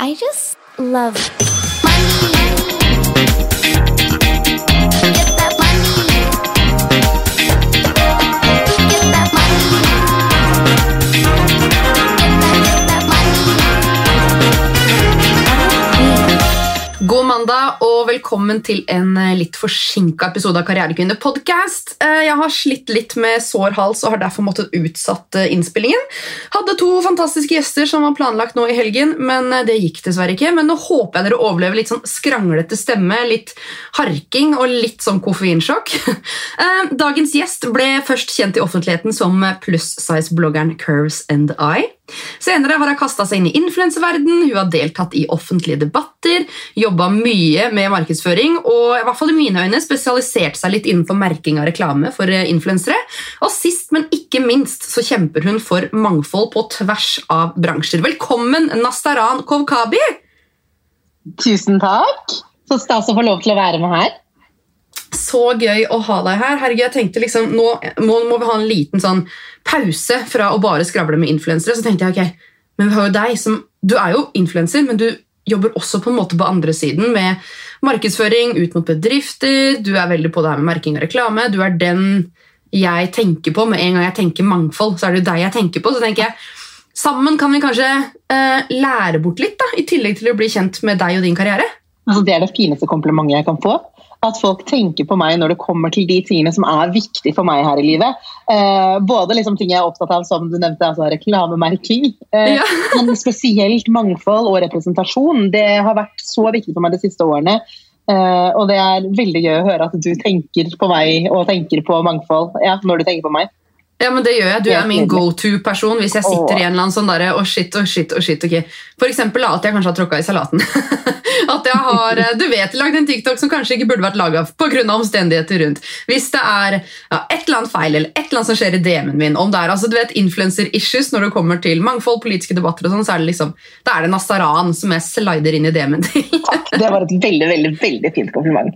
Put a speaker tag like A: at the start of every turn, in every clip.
A: I just love money.
B: Velkommen til en eh, litt forsinka episode av Karrierekvinner podcast. Eh, Jeg har slitt litt med sår hals og har derfor måttet utsatt eh, innspillingen. Hadde to fantastiske gjester som var planlagt nå i helgen, men det gikk dessverre ikke. Men nå håper jeg dere overlever litt sånn skranglete stemme, litt harking og litt sånn koffeinsjokk. Dagens gjest ble først kjent i offentligheten som pluss-size-bloggeren Curves and I. Senere har hun kasta seg inn i influenseverden, hun har deltatt i offentlige debatter, jobba mye med markedsføring og i hvert fall i mine øyne spesialisert seg litt innenfor merking av reklame for eh, influensere. Og sist, men ikke minst, så kjemper hun for mangfold på tvers av bransjer. Velkommen, Nastaran Kovkabi!
C: Tusen takk. Så stas å få lov til å være med her.
B: Så gøy å ha deg her. Herregud, jeg tenkte liksom, Nå må, må vi ha en liten sånn pause fra å bare skravle med influensere. Så tenkte jeg, ok, men vi har jo deg som, Du er jo influenser, men du jobber også på en måte på andre siden med markedsføring ut mot bedrifter. Du er veldig på det her med merking og reklame. Du er den jeg tenker på med en gang jeg tenker mangfold. så er det jo deg jeg tenker på, så tenker jeg, Sammen kan vi kanskje eh, lære bort litt, da, i tillegg til å bli kjent med deg og din karriere.
C: Altså, det er det fineste komplimentet jeg kan få. At folk tenker på meg når det kommer til de tingene som er viktige for meg her i livet. Eh, både liksom ting jeg er opptatt av, som du nevnte, altså reklamemerking. Eh,
B: Ja.
C: men spesielt mangfold og representasjon. Det har vært så viktig for meg de siste årene. Eh, og det er veldig gøy å høre at du tenker på meg og tenker på mangfold ja, når du tenker på meg.
B: Ja, men det gjør jeg. Du er min go-to-person hvis jeg sitter i en eller annen sånn derre oh shit, oh shit, oh shit. ok. For eksempel at jeg kanskje har tråkka i salaten. at jeg har, eh, Du vet, lagd en TikTok som kanskje ikke burde vært laga pga. omstendigheter rundt. Hvis det er ja, et eller annet feil eller et eller annet som skjer i DM-en min, om det er altså, du vet, influencer-issues når det kommer til mangfold, politiske debatter og sånn, så er det liksom, da er det Nastaran som jeg slider inn i DM-en til.
C: Takk. Det var et veldig, veldig, veldig fint kompliment.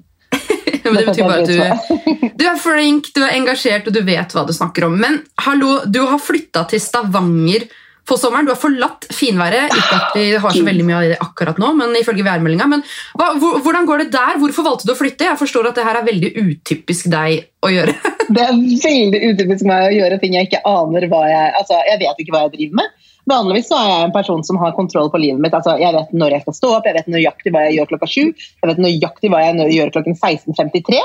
B: Men det
C: Det
B: betyr bare at du, du er flink, du er engasjert og du vet hva du snakker om. Men hallo, du har flytta til Stavanger på sommeren. Du har forlatt finværet. Ikke at vi har så veldig mye av det akkurat nå, men ifølge værmeldinga. Men hva, hvordan går det der? Hvorfor valgte du å flytte? Jeg forstår at det her er veldig utypisk deg å gjøre.
C: Det er veldig utypisk meg å gjøre ting jeg ikke aner hva jeg Altså, jeg vet ikke hva jeg driver med. Vanligvis så er jeg en person som har kontroll på livet mitt. Altså, jeg vet når jeg skal stå opp, jeg vet nøyaktig hva jeg gjør klokka sju, jeg vet nøyaktig hva jeg gjør klokken 16.53.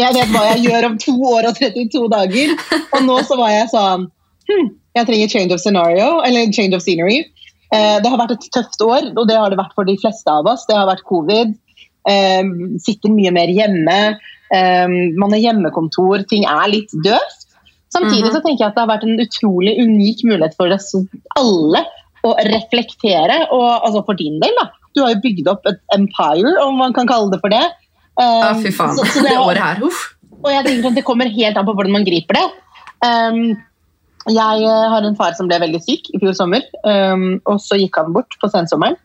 C: Jeg vet hva jeg gjør om to år og 32 dager. Og nå så var jeg sånn hm, Jeg trenger change of scenario, eller change of scenery. Eh, det har vært et tøft år, og det har det vært for de fleste av oss. Det har vært covid. Eh, sitter mye mer hjemme. Eh, man har hjemmekontor. Ting er litt døvt. Samtidig
B: Mhm.
C: så tenker jeg at det har vært en utrolig unik mulighet for oss alle å reflektere. Og altså for din del, da. Du har jo bygd opp et empire, om man kan kalle det for det. Um,
B: Ja, fy faen.
C: så- så det
B: det året her, uff.
C: og jeg tenker at Det kommer helt an på hvordan man griper det. Um, jeg eh, har en far som ble veldig syk i fjor sommer, um, og så gikk han bort på sensommeren.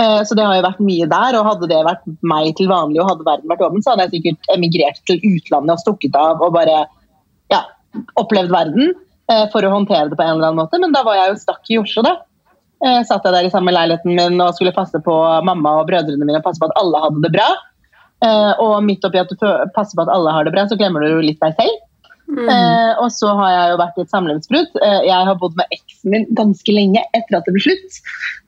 C: Uh, så det har jo vært mye der, og hadde det vært meg til vanlig og hadde verden vært åpen, så hadde jeg sikkert emigrert til utlandet og stukket av og bare opplevd verden eh, for å håndtere det på en eller annen måte. Men da var jeg jo stakk i Oslo, da. Eh, satt jeg der i samme leiligheten min og skulle passe på mamma og brødrene mine og passe på at alle hadde det bra. Eh, og midt oppi at du passer på at alle har det bra, så glemmer du jo litt deg selv.
B: Mm.
C: Eh, og så har jeg jo vært i et samlivsbrudd. Jeg har bodd med eksen min ganske lenge etter at det ble slutt.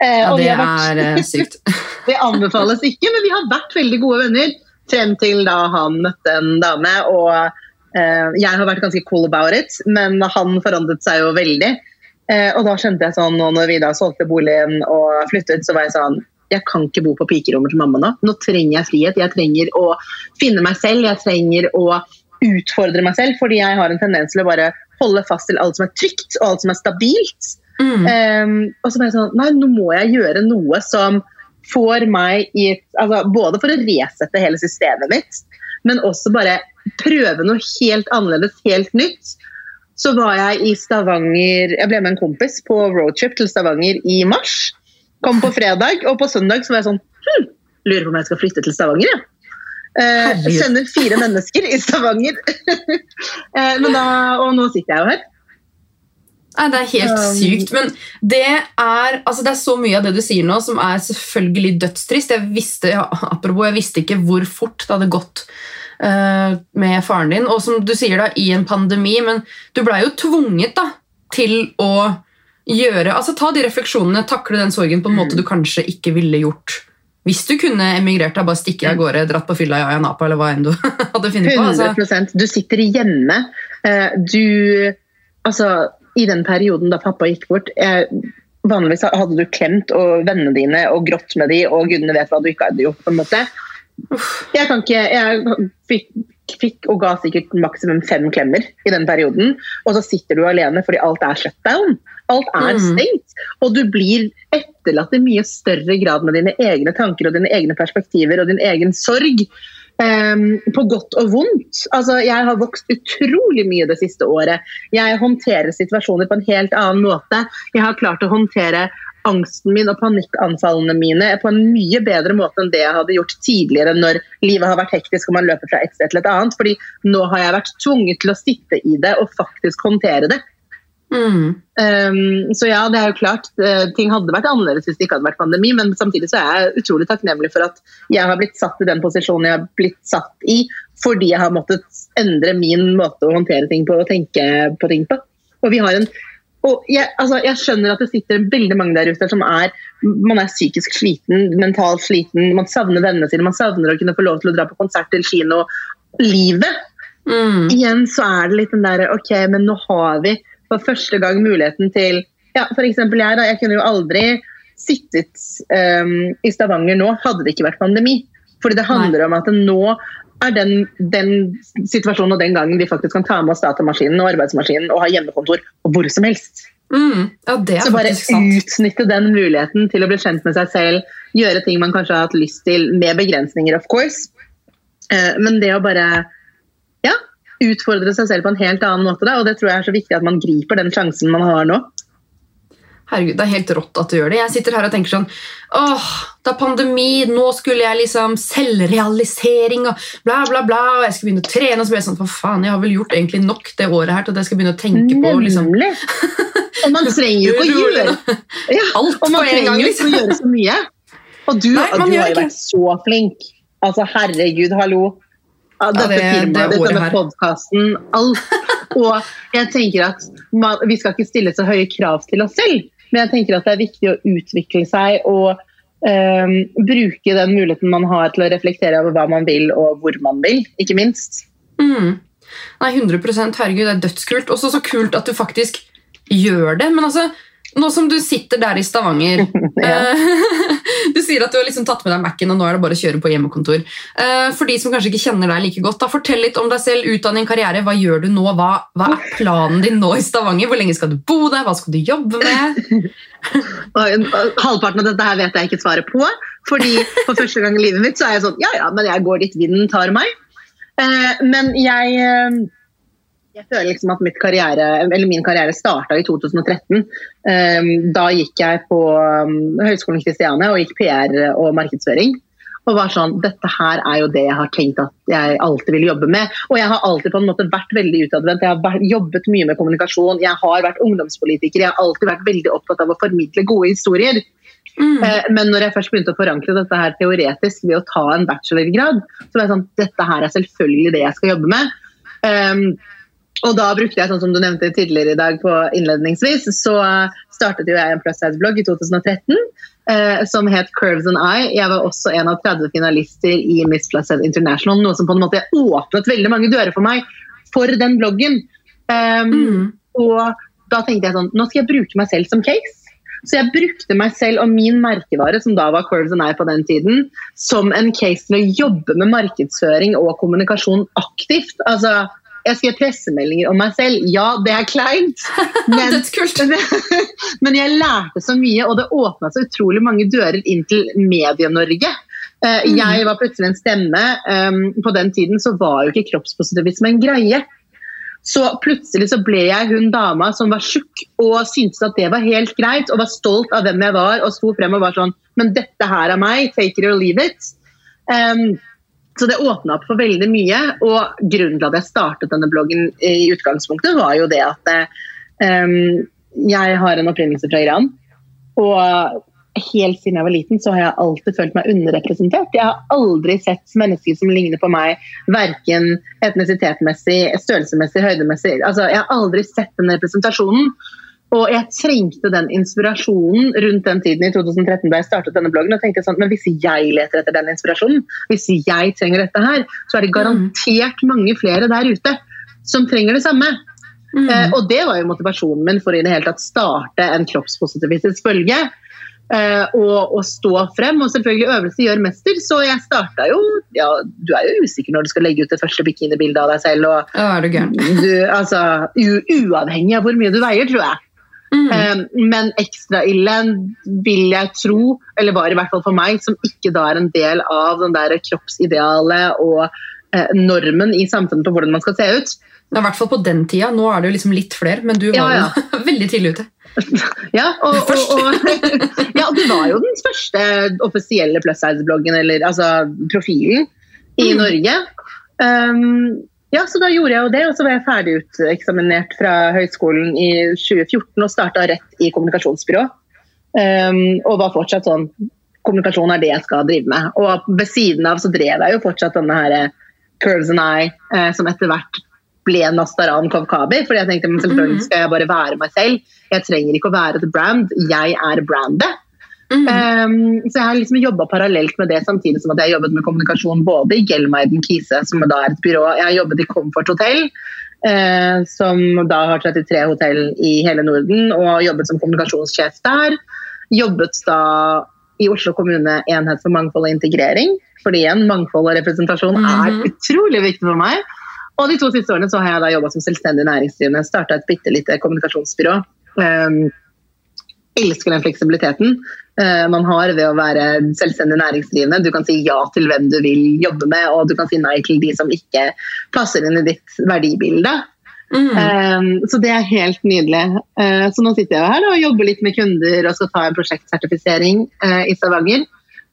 C: Eh,
B: Ja, det
C: vært,
B: er sykt.
C: det anbefales ikke, men vi har vært veldig gode venner frem til da han møtte en dame. Og jeg har vært ganske cool about it, men han forandret seg jo veldig. Eh, og da skjønte jeg sånn, og når vi da solgte boligen og flyttet, så var jeg sånn jeg kan ikke bo på pikerommet til mamma nå. Nå trenger jeg frihet. Jeg trenger å finne meg selv. Jeg trenger å utfordre meg selv, fordi jeg har en tendens til å bare holde fast til alt som er trygt og alt som er stabilt.
B: Mm.
C: Um, og så ble jeg sånn Nei, nå må jeg gjøre noe som får meg i altså, Både for å resette hele systemet mitt, men også bare prøve noe helt annerledes, helt nytt. Så var jeg i Stavanger Jeg ble med en kompis på roadtrip til Stavanger i mars. Kom på fredag, og på søndag så var jeg sånn hm, Lurer på om jeg skal flytte til Stavanger, jeg. Eh, sender fire mennesker i Stavanger. eh, men da, og nå sitter jeg jo her.
B: Nei, Det er helt
C: Um,
B: sykt. Men det er, altså det er så mye av det du sier nå, som er selvfølgelig dødstrist. Jeg visste, ja, apropos, jeg visste ikke hvor fort det hadde gått uh, med faren din. Og som du sier, da, i en pandemi, men du blei jo tvunget da, til å gjøre altså Ta de refleksjonene, takle den sorgen på en måte du kanskje ikke ville gjort hvis du kunne emigrert deg, bare stikke av gårde, dratt på fylla i Ayia Napa eller hva enn du hadde funnet på. Altså.
C: 100 Du sitter hjemme. eh, Du Altså, i den perioden da pappa gikk bort jeg, Vanligvis hadde du klemt og vennene dine og grått med de, og gudene vet hva du ikke hadde gjort. på en måte. Jeg kan ikke Jeg fikk, fikk og ga sikkert maksimum fem klemmer i den perioden, og så sitter du alene fordi alt er shutdown. Alt er
B: Mhm.
C: stengt, og du blir etterlatt i mye større grad med dine egne tanker og dine egne perspektiver og din egen sorg. Ehm, på godt og vondt. Altså, jeg har vokst utrolig mye det siste året. Jeg håndterer situasjoner på en helt annen måte. Jeg har klart å håndtere angsten min og panikkanfallene mine på en mye bedre måte enn det jeg hadde gjort tidligere når livet har vært hektisk og man løper fra et sted til et annet. Fordi nå har jeg vært tvunget til å sitte i det og faktisk håndtere det.
B: Mm.
C: Um, så ja, det er jo klart, eh, ting hadde vært annerledes hvis det ikke hadde vært pandemi, men samtidig så er jeg utrolig takknemlig for at jeg har blitt satt i den posisjonen jeg har blitt satt i, fordi jeg har måttet endre min måte å håndtere ting på og tenke på ting på. Og vi har en og jeg, altså, jeg skjønner at det sitter veldig mange der ute som er man er psykisk sliten, mentalt sliten, man savner vennene sine, man savner å kunne få lov til å dra på konsert til kino. Livet
B: Mm.
C: igjen så er det litt den der, ok, men nå har vi for første gang muligheten til ja, eksempel jeg da, jeg kunne jo aldri sittet um, i Stavanger nå, hadde det ikke vært pandemi. Fordi det handler om at nå er den, den situasjonen og den gangen vi faktisk kan ta med oss datamaskinen og arbeidsmaskinen og ha hjemmekontor og hvor som helst.
B: Mm. Ja, det
C: Så bare utnytte den muligheten til å bli kjent med seg selv, gjøre ting man kanskje har hatt lyst til, med begrensninger, of course. Eh, Men det å bare utfordre seg selv på en helt annen måte, da, og det tror jeg er så viktig at man griper den sjansen man har nå.
B: Herregud, Det er helt rått at du gjør det. Jeg sitter her og tenker sånn Åh, det er pandemi, nå skulle jeg liksom selvrealisering og bla, bla, bla. Og jeg skulle begynne å trene. Og så ble jeg sånn, hva faen, jeg har vel gjort egentlig nok det året her til at jeg skal begynne å tenke på liksom,
C: Nemlig! Og man trenger jo ikke å gjøre ja,
B: alt
C: og
B: på en gang. liksom.
C: å gjøre så mye. Og du,
B: Nei,
C: du har jo vært så flink. Altså, herregud, hallo. Ja, Dette
B: det-
C: firmaet,
B: det
C: denne podkasten, alt. Og jeg tenker at man, vi skal ikke stille så høye krav til oss selv, men jeg tenker at det er viktig å utvikle seg og um, bruke den muligheten man har til å reflektere over hva man vil og hvor man vil, ikke minst.
B: Mm. Nei, 100% Herregud, det er dødskult. Også så kult at du faktisk gjør det. Men altså, nå som du sitter der i Stavanger ja. Du sier at du har liksom tatt med deg Mac-en, og nå er det bare å kjøre på hjemmekontor. Eh, For de som kanskje ikke kjenner deg like godt, da, fortell litt om deg selv, utdanning, karriere. Hva gjør du nå? Hva, hva er planen din nå i Stavanger? Hvor lenge skal du bo der? Hva skal du jobbe med?
C: Halvparten av dette her vet jeg ikke svaret på, fordi for første gang i livet mitt så er jeg sånn Ja, ja, men jeg går dit vinden tar meg. Eh, men jeg eh, jeg føler liksom at mitt karriere, eller min karriere starta i 2013. Eh, da gikk jeg på um, Høgskolen Kristiania og gikk PR og markedsføring. Og var sånn, Dette her er jo det jeg har tenkt at jeg alltid vil jobbe med. Og jeg har alltid på en måte vært veldig utadvendt. Jeg har jobbet mye med kommunikasjon. Jeg har vært ungdomspolitiker. Jeg har alltid vært veldig opptatt av å formidle gode historier.
B: Mm.
C: Eh, Men når jeg først begynte å forankre dette her teoretisk ved å ta en bachelorgrad, så var jeg sånn Dette her er selvfølgelig det jeg skal jobbe med. Um, og da brukte jeg, sånn som du nevnte tidligere i dag på innledningsvis, så startet jo jeg en plus size-blogg i 2013 eh, som het Curves and I. Jeg var også en av 30 finalister i Miss Plus Size International, noe som på en måte åpnet veldig mange dører for meg for den bloggen. Um,
B: Mm.
C: og da tenkte jeg sånn, nå skal jeg bruke meg selv som case. Så jeg brukte meg selv og min merkevare, som da var Curves and I på den tiden, som en case til å jobbe med markedsføring og kommunikasjon aktivt. Altså, jeg skrev pressemeldinger om meg selv. Ja, det er kleint. Men, men jeg lærte så mye, og det åpna så utrolig mange dører inn til Medie-Norge. Eh,
B: Mm.
C: Jeg var plutselig en stemme. Um, på den tiden så var jo ikke kroppspositivisme en greie. Så plutselig så ble jeg hun dama som var tjukk og syntes at det var helt greit, og var stolt av hvem jeg var og sto frem og var sånn Men dette her er meg, take it or leave it. Um, så det åpna opp for veldig mye, og grunnen til at jeg startet denne bloggen i utgangspunktet, var jo det at um, jeg har en opprinnelse fra Iran. Og helt siden jeg var liten, så har jeg alltid følt meg underrepresentert. Jeg har aldri sett mennesker som ligner på meg, verken etnisitetmessig, størrelsemessig, høydemessig. Altså, jeg har aldri sett den representasjonen. Og jeg trengte den inspirasjonen rundt den tiden i 2013 da jeg startet denne bloggen. og tenkte sånn, men Hvis jeg leter etter den inspirasjonen, hvis jeg trenger dette her, så er det garantert mange flere der ute som trenger det samme.
B: Mm.
C: Eh, og det var jo motivasjonen min for i det hele tatt starte en kroppspositivistisk bølge. Eh, og, og stå frem. Og selvfølgelig øvelse gjør mester, så jeg starta jo ja, Du er jo usikker når du skal legge ut det første bikinibildet av deg selv. og
B: Ja, er du gæren?
C: du, altså, u Uavhengig av hvor mye du veier, tror jeg.
B: Mm.
C: Eh, men ekstra ille vil jeg tro, eller var i hvert fall for meg, som ikke da er en del av den der kroppsidealet og eh, normen i samfunnet på hvordan man skal se ut.
B: Ja, I hvert fall på den tida. Nå er det jo liksom litt flere, men du var
C: Ja,
B: jo veldig tidlig ute.
C: Ja, og, og, og, ja, det var jo den første offisielle plus size-bloggen, eller altså profilen, i
B: Mm.
C: Norge. Um, ja, så da gjorde jeg jo det, og så var jeg ferdig uteksaminert fra høyskolen i 2014 og starta rett i kommunikasjonsbyrå. Um, og var fortsatt sånn Kommunikasjon er det jeg skal drive med. Og ved siden av så drev jeg jo fortsatt denne her eh, Curves and I, eh, som etter hvert ble Nastaran Kavkabi. fordi jeg tenkte men selvfølgelig skal jeg bare være meg selv. Jeg trenger ikke å være et brand, jeg er brandet.
B: Mm.
C: Um, så jeg har liksom jobba parallelt med det, samtidig som at jeg har jobbet med kommunikasjon både i Gelmeiden Kise, som da er et byrå. Jeg har jobbet i Comfort Hotel, uh, som da har 33 hotell i hele Norden, og jobbet som kommunikasjonssjef der. Jobbet da i Oslo kommune enhet for mangfold og integrering. Fordi igjen, mangfold og representasjon er
B: Mhm.
C: utrolig viktig for meg. Og de to siste årene så har jeg da jobba som selvstendig næringsdrivende. Starta et bitte lite kommunikasjonsbyrå. Um, elsker den fleksibiliteten eh, man har ved å være selvstendig næringsdrivende. Du kan si ja til hvem du vil jobbe med, og du kan si nei til de som ikke passer inn i ditt verdibilde.
B: Mm.
C: Eh, så det er helt nydelig. Eh, så nå sitter jeg her og jobber litt med kunder og skal ta en prosjektsertifisering i Stavanger.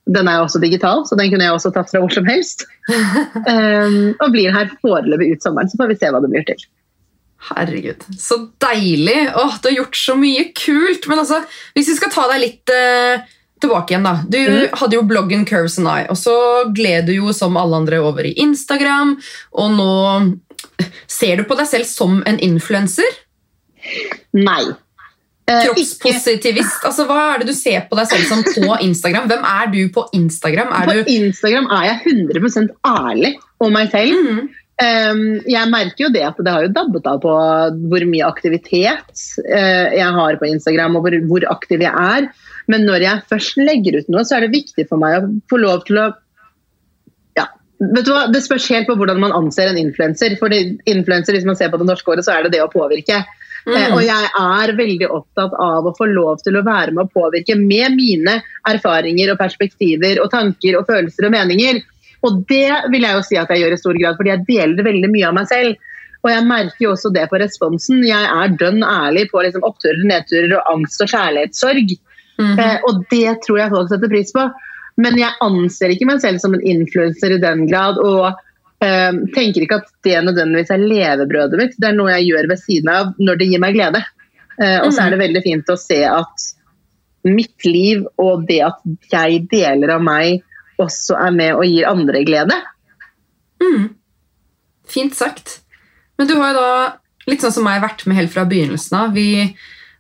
C: Den er jo også digital, så den kunne jeg også tatt fra hvor som helst. Og blir her foreløpig ut sommeren, så får vi se hva det blir til.
B: Herregud, så deilig! Åh, du har gjort så mye kult! Men altså, hvis vi skal ta deg litt eh, tilbake igjen, da. Du
C: mm.
B: hadde jo bloggen Curves and I, og så gled du jo som alle andre over i Instagram, og nå ser du på deg selv som en influenser?
C: Nei. Eh,
B: Kroppspositivist? Altså, hva er det du ser på deg selv som på Instagram? Hvem er du på Instagram? Er
C: På
B: du
C: Instagram er jeg 100% ærlig om meg selv.
B: Mhm.
C: Um, jeg merker jo det at det har jo dabbet av på hvor mye aktivitet eh, jeg har på Instagram, og hvor, aktiv jeg er. Men når jeg først legger ut noe, så er det viktig for meg å få lov til å ja, vet du hva? Det spørs helt på hvordan man anser en influenser. For influenser, hvis man ser på det norske året, så er det det å påvirke. Eh, og jeg er veldig opptatt av å få lov til å være med å påvirke med mine erfaringer og perspektiver og tanker og følelser og meninger. Og det vil jeg jo si at jeg gjør i stor grad, fordi jeg deler veldig mye av meg selv. Og jeg merker jo også det på responsen. Jeg er dønn ærlig på liksom oppturer, nedturer og angst og kjærlighetssorg.
B: Mhm.
C: Eh, og det tror jeg folk setter pris på. Men jeg anser ikke meg selv som en influenser i den grad. og eh, tenker ikke at det nødvendigvis er levebrødet mitt. Det er noe jeg gjør ved siden av når det gir meg glede. Eh, og så er det veldig fint å se at mitt liv og det at jeg deler av meg, også er med og gir andre glede.
B: Mm. Fint sagt. Men du har jo da, litt sånn som meg, vært med helt fra begynnelsen av. Vi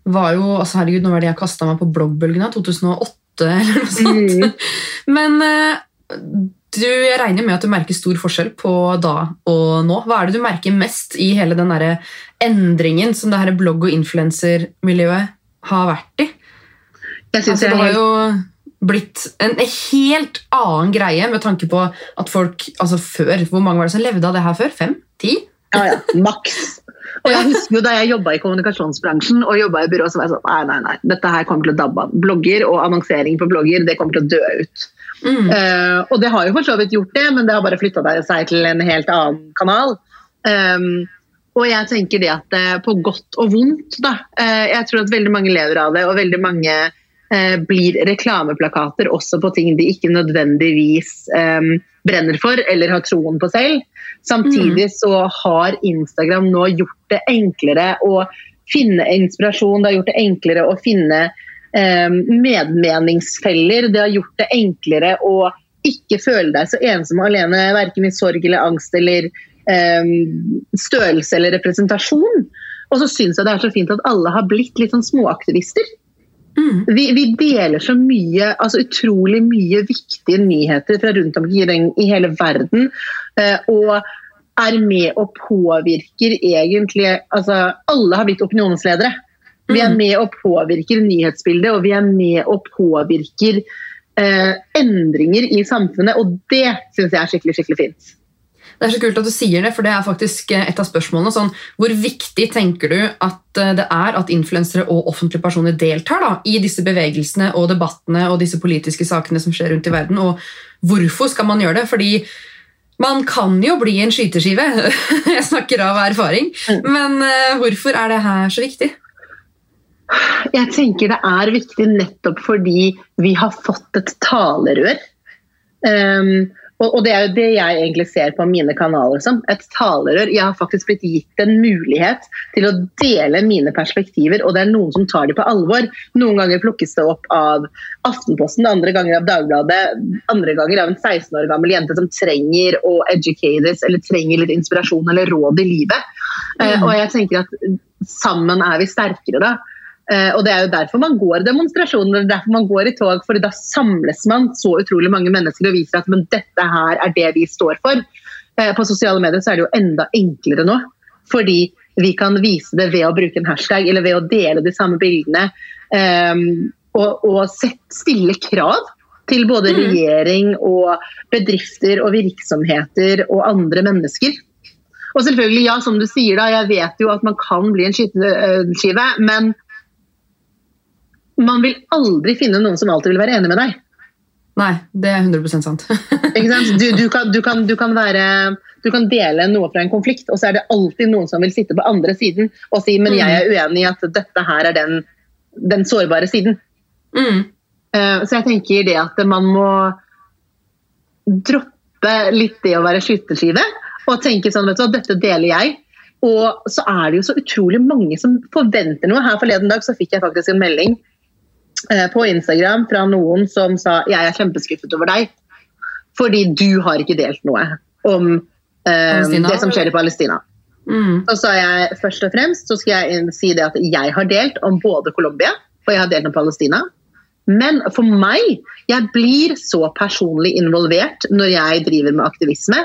B: var jo altså Herregud, nå var det jeg kasta meg på bloggbølgen av 2008 eller noe sånt.
C: Mm.
B: Men eh, du, jeg regner med at du merker stor forskjell på da og nå. Hva er det du merker mest i hele den der endringen som det her blogg- og influensermiljøet har vært i?
C: Jeg synes
B: Altså,
C: jeg
B: det
C: er
B: har
C: helt
B: jo blitt en helt annen greie med tanke på at folk altså før, Hvor mange var det som levde av det her før? Fem? Ti?
C: Ja, ja. Maks. Og jeg husker jo Da jeg jobba i kommunikasjonsbransjen og jobbet i byrå, så var jeg sånn Nei, nei, nei. Dette her kommer til å dabbe av. Blogger og annonsering på blogger, det kommer til å dø ut.
B: Mm.
C: Uh, og det har jo for så vidt gjort det, men det har bare flytta seg til en helt annen kanal. Um, og jeg tenker det at eh, på godt og vondt, da. Uh, jeg tror at veldig mange lever av det, og veldig mange blir reklameplakater også på ting de ikke nødvendigvis um, brenner for eller har troen på selv. Samtidig så har Instagram nå gjort det enklere å finne inspirasjon, det har gjort det enklere å finne um, medmeningsfeller. Det har gjort det enklere å ikke føle deg så ensom og alene, verken i sorg eller angst eller um, størrelse eller representasjon. Og så syns jeg det er så fint at alle har blitt litt sånn småaktivister.
B: Mm.
C: Vi, vi deler så mye, altså utrolig mye viktige nyheter fra rundt omkring i hele verden. eh, og er med og påvirker egentlig altså Alle har blitt opinionsledere. Vi er
B: Mm.
C: med og påvirker nyhetsbildet, og vi er med og påvirker eh, endringer i samfunnet. Og det syns jeg er skikkelig, skikkelig fint.
B: Det er så kult at du sier det, for det er faktisk eh, et av spørsmålene. Sånn, hvor viktig tenker du at eh, det er at influensere og offentlige personer deltar da, i disse bevegelsene og debattene og disse politiske sakene som skjer rundt i verden? Og hvorfor skal man gjøre det? Fordi man kan jo bli en skyteskive. Jeg snakker av erfaring.
C: Mm.
B: Men eh, hvorfor er det her så viktig?
C: Jeg tenker det er viktig nettopp fordi vi har fått et talerør. Um, og, det er jo det jeg egentlig ser på mine kanaler som. Et talerør. Jeg har faktisk blitt gitt en mulighet til å dele mine perspektiver, og det er noen som tar dem på alvor. Noen ganger plukkes det opp av Aftenposten, andre ganger av Dagbladet, andre ganger av en 16 år gammel jente som trenger å educates eller trenger litt inspirasjon eller råd i livet. Eh, og jeg tenker at sammen er vi sterkere da. Eh, og Det er jo derfor man går demonstrasjoner, er derfor man går i tog, for da samles man så utrolig mange mennesker og viser at men dette her er det vi står for. Eh, på sosiale medier så er det jo enda enklere nå, fordi vi kan vise det ved å bruke en hashtag eller ved å dele de samme bildene. eh, og og sett, stille krav til både
B: Mm.
C: regjering og bedrifter og virksomheter og andre mennesker. Og selvfølgelig, ja, som du sier da, jeg vet jo at man kan bli en skyteskive, men man vil aldri finne noen som alltid vil være enig med deg.
B: Nei, det er 100 sant.
C: Sant? Du, du, kan, du, kan, du, kan være, du kan dele noe fra en konflikt, og så er det alltid noen som vil sitte på andre siden og si men jeg er uenig i at dette her er den, den sårbare siden.
B: mm.
C: Eh, Så jeg tenker det at man må droppe litt det å være skyteskive, og tenke sånn, vet du hva, dette deler jeg. Og så er det jo så utrolig mange som forventer noe. Her forleden dag så fikk jeg faktisk en melding på Instagram fra noen som sa jeg er kjempeskuffet over deg, fordi du har ikke delt noe om eh, det som skjer i Palestina.
B: Mm.
C: Så sa jeg først og fremst så skal jeg si det at jeg har delt om både Colombia og jeg har delt om Palestina. Men for meg, jeg blir så personlig involvert når jeg driver med aktivisme.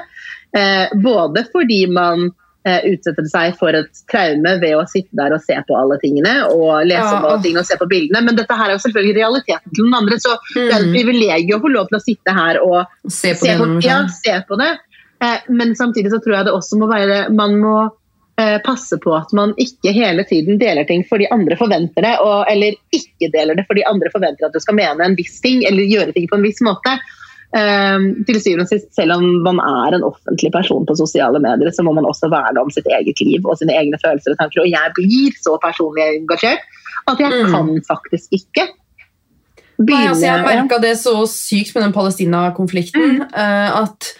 C: Eh, både fordi man eh, utsetter seg for et traume ved å sitte der og se på alle tingene og lese om alle tingene og se på bildene, men dette her er jo selvfølgelig realiteten til noen andre. Så det er et
B: Mm.
C: privilegium å få lov til å sitte her og
B: Se på
C: se
B: det
C: på,
B: gjennom
C: ja, se på det. Eh, men samtidig så tror jeg det også må være Man må eh, passe på at man ikke hele tiden deler ting fordi andre forventer det, og, eller ikke deler det fordi andre forventer at du skal mene en viss ting eller gjøre ting på en viss måte. Eh, til syvende og sist, selv om man er en offentlig person på sosiale medier, så må man også verne om sitt eget liv og sine egne følelser og tanker. Og jeg blir så personlig engasjert at jeg
B: Mm.
C: kan faktisk ikke
B: Nei, altså jeg merka det så sykt med den Palestina-konflikten mm. at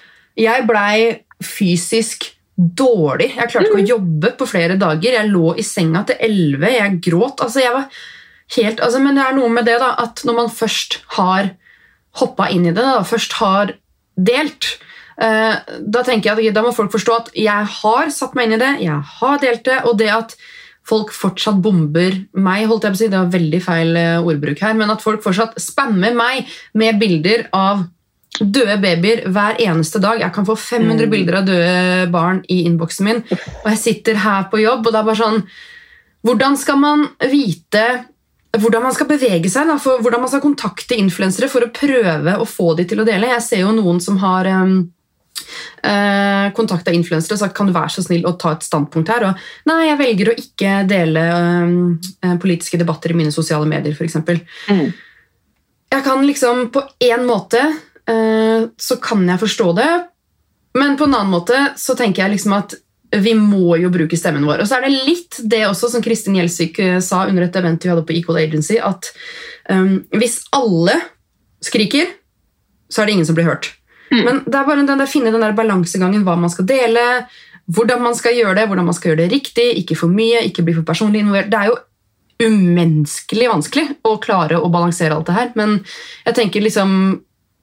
B: jeg blei fysisk dårlig. Jeg klarte ikke å jobbe på flere dager. Jeg lå i senga til elleve. Jeg gråt. Altså, jeg var helt, altså, men det er noe med det da, at når man først har hoppa inn i det, da, først har delt eh, Da tenker jeg at da må folk forstå at jeg har satt meg inn i det, jeg har delt det, og det at folk fortsatt bomber meg, holdt jeg på å si, det var veldig feil eh, ordbruk her, men at folk fortsatt spammer meg med bilder av døde babyer hver eneste dag. Jeg kan få 500
C: Mm.
B: bilder av døde barn i innboksen min, og jeg sitter her på jobb, og det er bare sånn Hvordan skal man vite hvordan man skal bevege seg, da, hvordan man skal kontakte influensere for å prøve å få de til å dele? Jeg ser jo noen som har um, uh, kontakta influensere og sagt kan du være så snill å ta et standpunkt her. Og nei, jeg velger å ikke dele um, eh, politiske debatter i mine sosiale medier, f.eks.
C: Mm.
B: Jeg kan liksom på én måte uh, så kan jeg forstå det, men på en annen måte så tenker jeg liksom at vi må jo bruke stemmen vår. Og så er det litt det også som Kristin Gjelsvik eh, sa under et event vi hadde på Equal Agency, at um, hvis alle skriker, så er det ingen som blir hørt.
C: Mm.
B: Men det er bare den der, finne den der balansegangen, hva man skal dele, hvordan man skal gjøre det, hvordan man skal gjøre det riktig, ikke for mye, ikke bli for personlig involvert. Det er jo umenneskelig vanskelig å klare å balansere alt det her, men jeg tenker liksom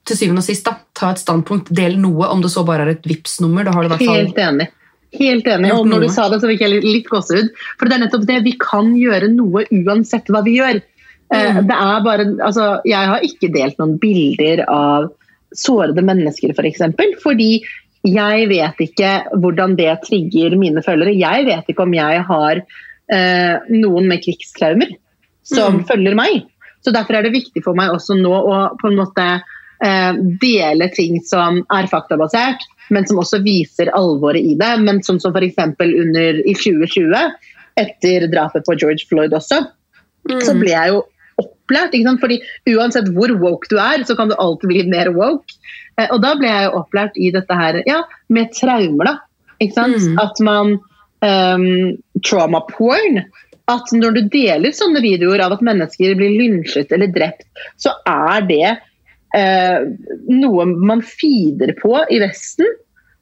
B: til syvende og sist, da, ta et standpunkt, del noe, om det så bare er et Vipps-nummer. Da har du i hvert fall
C: Helt enig. Helt enig. Og når du sa det, så fikk jeg litt, gåsehud. For det er nettopp det. Vi kan gjøre noe uansett hva vi gjør. Eh,
B: Mm.
C: Det er bare, altså, jeg har ikke delt noen bilder av sårede mennesker, f.eks. For eksempel, fordi jeg vet ikke hvordan det trigger mine følgere. Jeg vet ikke om jeg har eh, noen med krigstraumer som
B: Mm.
C: følger meg. Så Derfor er det viktig for meg også nå å på en måte eh, dele ting som er faktabasert, men som også viser alvoret i det. Men som, som f.eks. under i 2020, etter drapet på George Floyd også,
B: Mm.
C: så ble jeg jo opplært. Ikke sant? Fordi uansett hvor woke du er, så kan du alltid bli mer woke. Eh, og da ble jeg jo opplært i dette her ja, med traumer, da. Ikke sant?
B: Mm.
C: At man um, Trauma porn. At når du deler sånne videoer av at mennesker blir lynsjet eller drept, så er det noe man feeder på i Vesten.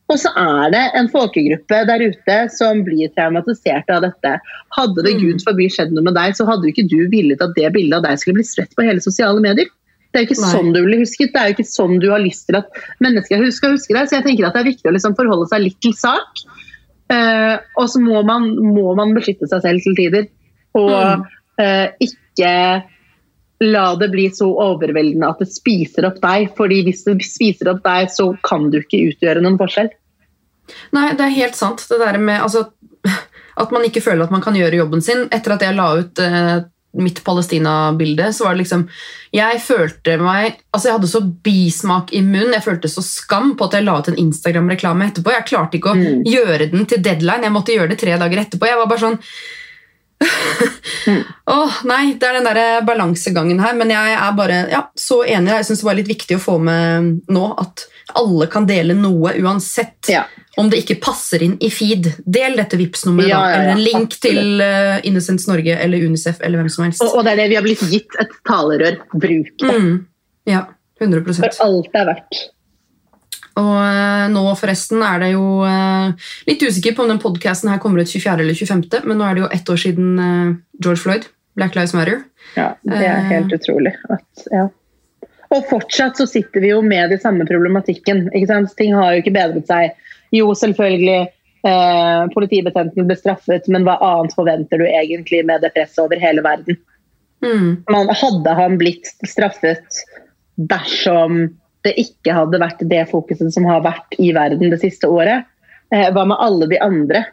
C: Og så er det en folkegruppe der ute som blir traumatisert av dette. Hadde det
B: Mm.
C: gud forby skjedd noe med deg, så hadde jo ikke du villet at det bildet av deg skulle bli spredt på hele sosiale medier. Det er jo ikke
B: Nei.
C: sånn du ville husket, det er jo ikke sånn du har lyst til at mennesker skal huske deg. Så jeg tenker at det er viktig å liksom forholde seg litt til sak. Eh, og så må man, må man beskytte seg selv til tider. Og
B: Mm.
C: eh, ikke la det bli så overveldende at det spiser opp deg. fordi hvis det spiser opp deg, så kan du ikke utgjøre noen forskjell.
B: Nei, det er helt sant. Det der med altså, At man ikke føler at man kan gjøre jobben sin. Etter at jeg la ut eh, mitt Palestina-bilde, så var det liksom Jeg følte meg Altså, jeg hadde så bismak i munnen. Jeg følte så skam på at jeg la ut en Instagram-reklame etterpå. Jeg klarte ikke å
C: Mm.
B: gjøre den til deadline. Jeg måtte gjøre det tre dager etterpå. Jeg var bare sånn
C: Mm.
B: oh, nei, det er den der balansegangen her, men jeg er bare ja, så enig. Jeg synes det var litt viktig å få med nå at alle kan dele noe uansett.
C: Ja.
B: Om det ikke passer inn i feed. Del dette Vipps-nummeret,
C: Ja, ja, ja,
B: eller en link til uh, Innocence Norge eller Unicef eller hvem som helst.
C: Og, og det er det vi har blitt gitt, et talerør. Bruk det.
B: Mm. Ja, 100%
C: For alt det er verdt.
B: Og eh, nå forresten er det jo eh, litt usikker på om den podcasten her kommer ut 24. eller 25., men nå er det jo ett år siden eh, George Floyd, Black Lives Matter.
C: Ja, det er
B: helt
C: helt utrolig. At, ja. Og fortsatt så sitter vi jo med de samme problematikken. Ikke sant? Ting har jo ikke bedret seg. Jo, selvfølgelig. Eh, politibetjenten ble straffet, men hva annet forventer du egentlig med det presset over hele verden?
B: Mm.
C: Man, hadde han blitt straffet dersom det ikke hadde vært det fokuset som har vært i verden det siste året? Eh, hva med alle de andre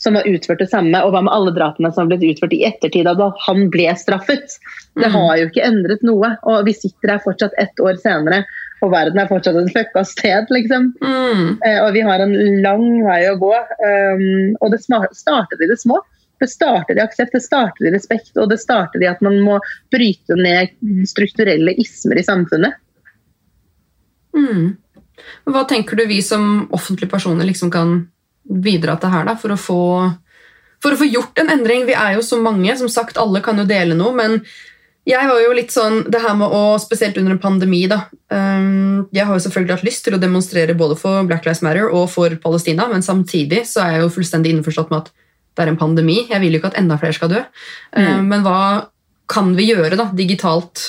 C: som har utført det samme, og hva med alle drapene som har blitt utført i ettertid av da han ble straffet? Det
B: Mm.
C: har jo ikke endret noe, og vi sitter her fortsatt ett år senere, og verden er fortsatt et fucka sted, liksom.
B: Mm.
C: Eh, og vi har en lang vei å gå. Um, og det starter i det små. Det starter i aksept, det starter i respekt, og det starter i at man må bryte ned strukturelle ismer i samfunnet.
B: Mm. Hva tenker du vi som offentlige personer liksom kan bidra til her da, for å, få, for å få gjort en endring? Vi er jo så mange, som sagt, alle kan jo dele noe, men jeg var jo litt sånn, det her med å, spesielt under en pandemi da, um, jeg har jo selvfølgelig hatt lyst til å demonstrere både for Black Lives Matter og for Palestina, men samtidig så er jeg jo fullstendig innforstått med at det er en pandemi. Jeg vil jo ikke at enda flere skal dø. Uh, men hva kan vi gjøre da, digitalt?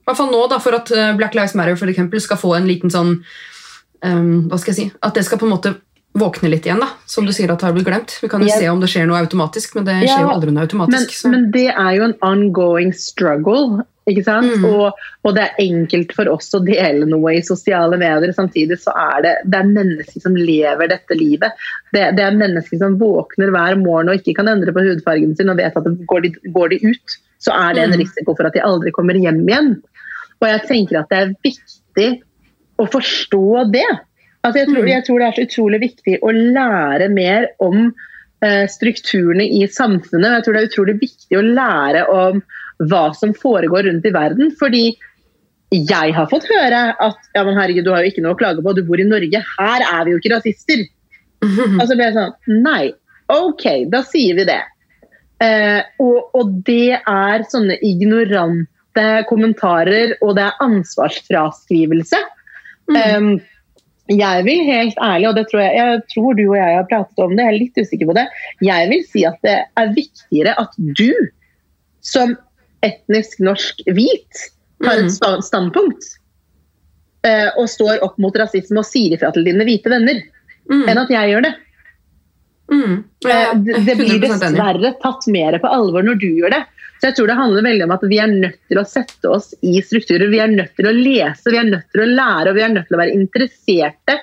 B: I hvert fall nå da, for at uh, Black Lives Matter for eksempel, skal få en liten sånn um, Hva skal jeg si? At det skal på en måte våkne litt igjen, da, som du sier at har blitt glemt. Vi kan jo
C: yeah.
B: se om det skjer noe automatisk, men det skjer jo aldri noe
C: Men,
B: automatisk. så.
C: men det er jo en ongoing struggle. Ikke sant?
B: Mm.
C: Og, og det er enkelt for oss å dele noe i sosiale medier. Samtidig så er det, det er mennesker som lever dette livet. Det, det er mennesker som våkner hver morgen og ikke kan endre på hudfargen sin og vet at det går, de, går de ut, så er det en
B: Mm.
C: risiko for at de aldri kommer hjem igjen. Og jeg tenker at det er viktig å forstå det. Altså jeg, tror,
B: Mm.
C: jeg tror det er så utrolig viktig å lære mer om eh, strukturene i samfunnet. og Jeg tror det er utrolig viktig å lære om hva som foregår rundt i verden. Fordi jeg har fått høre at ja, men herregud, du har jo ikke noe å klage på, du bor i Norge, her er vi jo ikke rasister. Og så ble jeg sånn Nei, ok, da sier vi det. Eh, og, og det er sånne ignorante kommentarer, og det er ansvarsfraskrivelse.
B: Mm.
C: Um, Jeg vil helt ærlig, og det tror jeg, jeg tror du og jeg har pratet om det, jeg er litt usikker på det. Jeg vil si at det er viktigere at du som etnisk norsk hvit
B: Mhm.
C: et standpunkt eh, og står opp mot rasisme og sier ifra til dine hvite venner,
B: Mm.
C: enn at jeg gjør det.
B: Mm.
C: Eh, Det det blir dessverre tatt mer på alvor når du gjør det. Så jeg tror det handler veldig om at Vi er nødt til å sette oss i strukturer. Vi er nødt til å lese, vi er nødt til å lære og vi er nødt til å være interesserte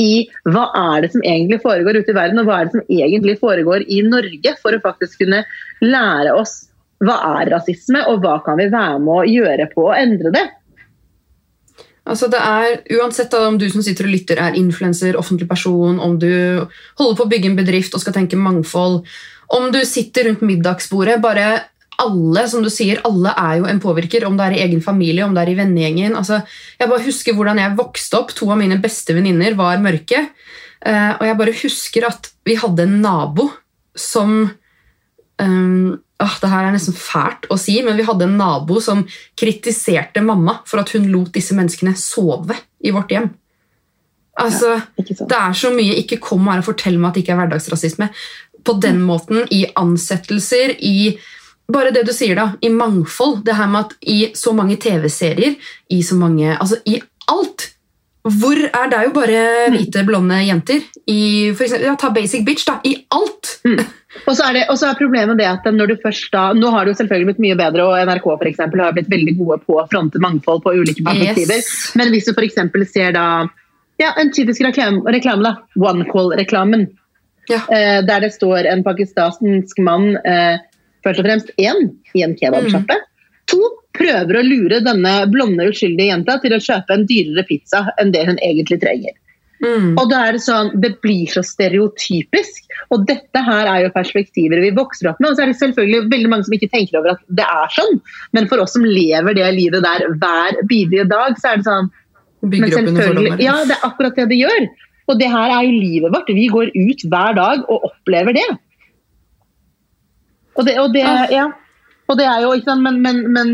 C: i hva er det som egentlig foregår ute i verden, og hva er det som egentlig foregår i Norge, for å faktisk kunne lære oss hva er rasisme, og hva kan vi være med å gjøre på å endre det.
B: Altså det er, Uansett om du som sitter og lytter er influenser, offentlig person, om du holder på å bygge en bedrift og skal tenke mangfold, om du sitter rundt middagsbordet bare alle som du sier, alle er jo en påvirker, om det er i egen familie, om det er i vennegjengen. Altså, jeg bare husker hvordan jeg vokste opp. To av mine beste venninner var mørke. eh, og jeg bare husker at vi hadde en nabo som um, åh, Det her er nesten fælt å si, men vi hadde en nabo som kritiserte mamma for at hun lot disse menneskene sove i vårt hjem. Altså,
C: ja.
B: Det er så mye 'ikke kom her og fortell meg at det ikke er hverdagsrasisme'. På den måten, i ansettelser, i bare det du sier da, i mangfold. Det her med at i så mange TV-serier, i så mange Altså i alt! Hvor er Det er jo bare hvite, blonde jenter. I, for eksempel, ja, ta Basic Bitch, da. I alt!
C: Og så, det, og så er problemet det at når du først da, Nå har det jo selvfølgelig blitt mye bedre, og NRK for eksempel, har blitt veldig gode på å fronte mangfold på ulike perspektiver.
B: Yes.
C: Men hvis du f.eks. ser da ja, en typisk reklame, reklame da, OneCall-reklamen,
B: Ja.
C: eh, der det står en pakistansk mann eh, først og fremst én i en kebabsjappe. To prøver å lure denne blonde, uskyldige jenta til å kjøpe en dyrere pizza enn det hun egentlig trenger.
B: Mm.
C: Og da er Det sånn, det blir så stereotypisk. Og dette her er jo perspektiver vi vokser opp med. Og så er det selvfølgelig veldig mange som ikke tenker over at det er sånn. Men for oss som lever det livet der hver bidige dag, så er det sånn men selvfølgelig, ja, det er akkurat det det gjør. Og det her er jo livet vårt. Vi går ut hver dag og opplever det. Og det, og det,
B: Ah.
C: ja. og det er jo ikke sant, Men, men, men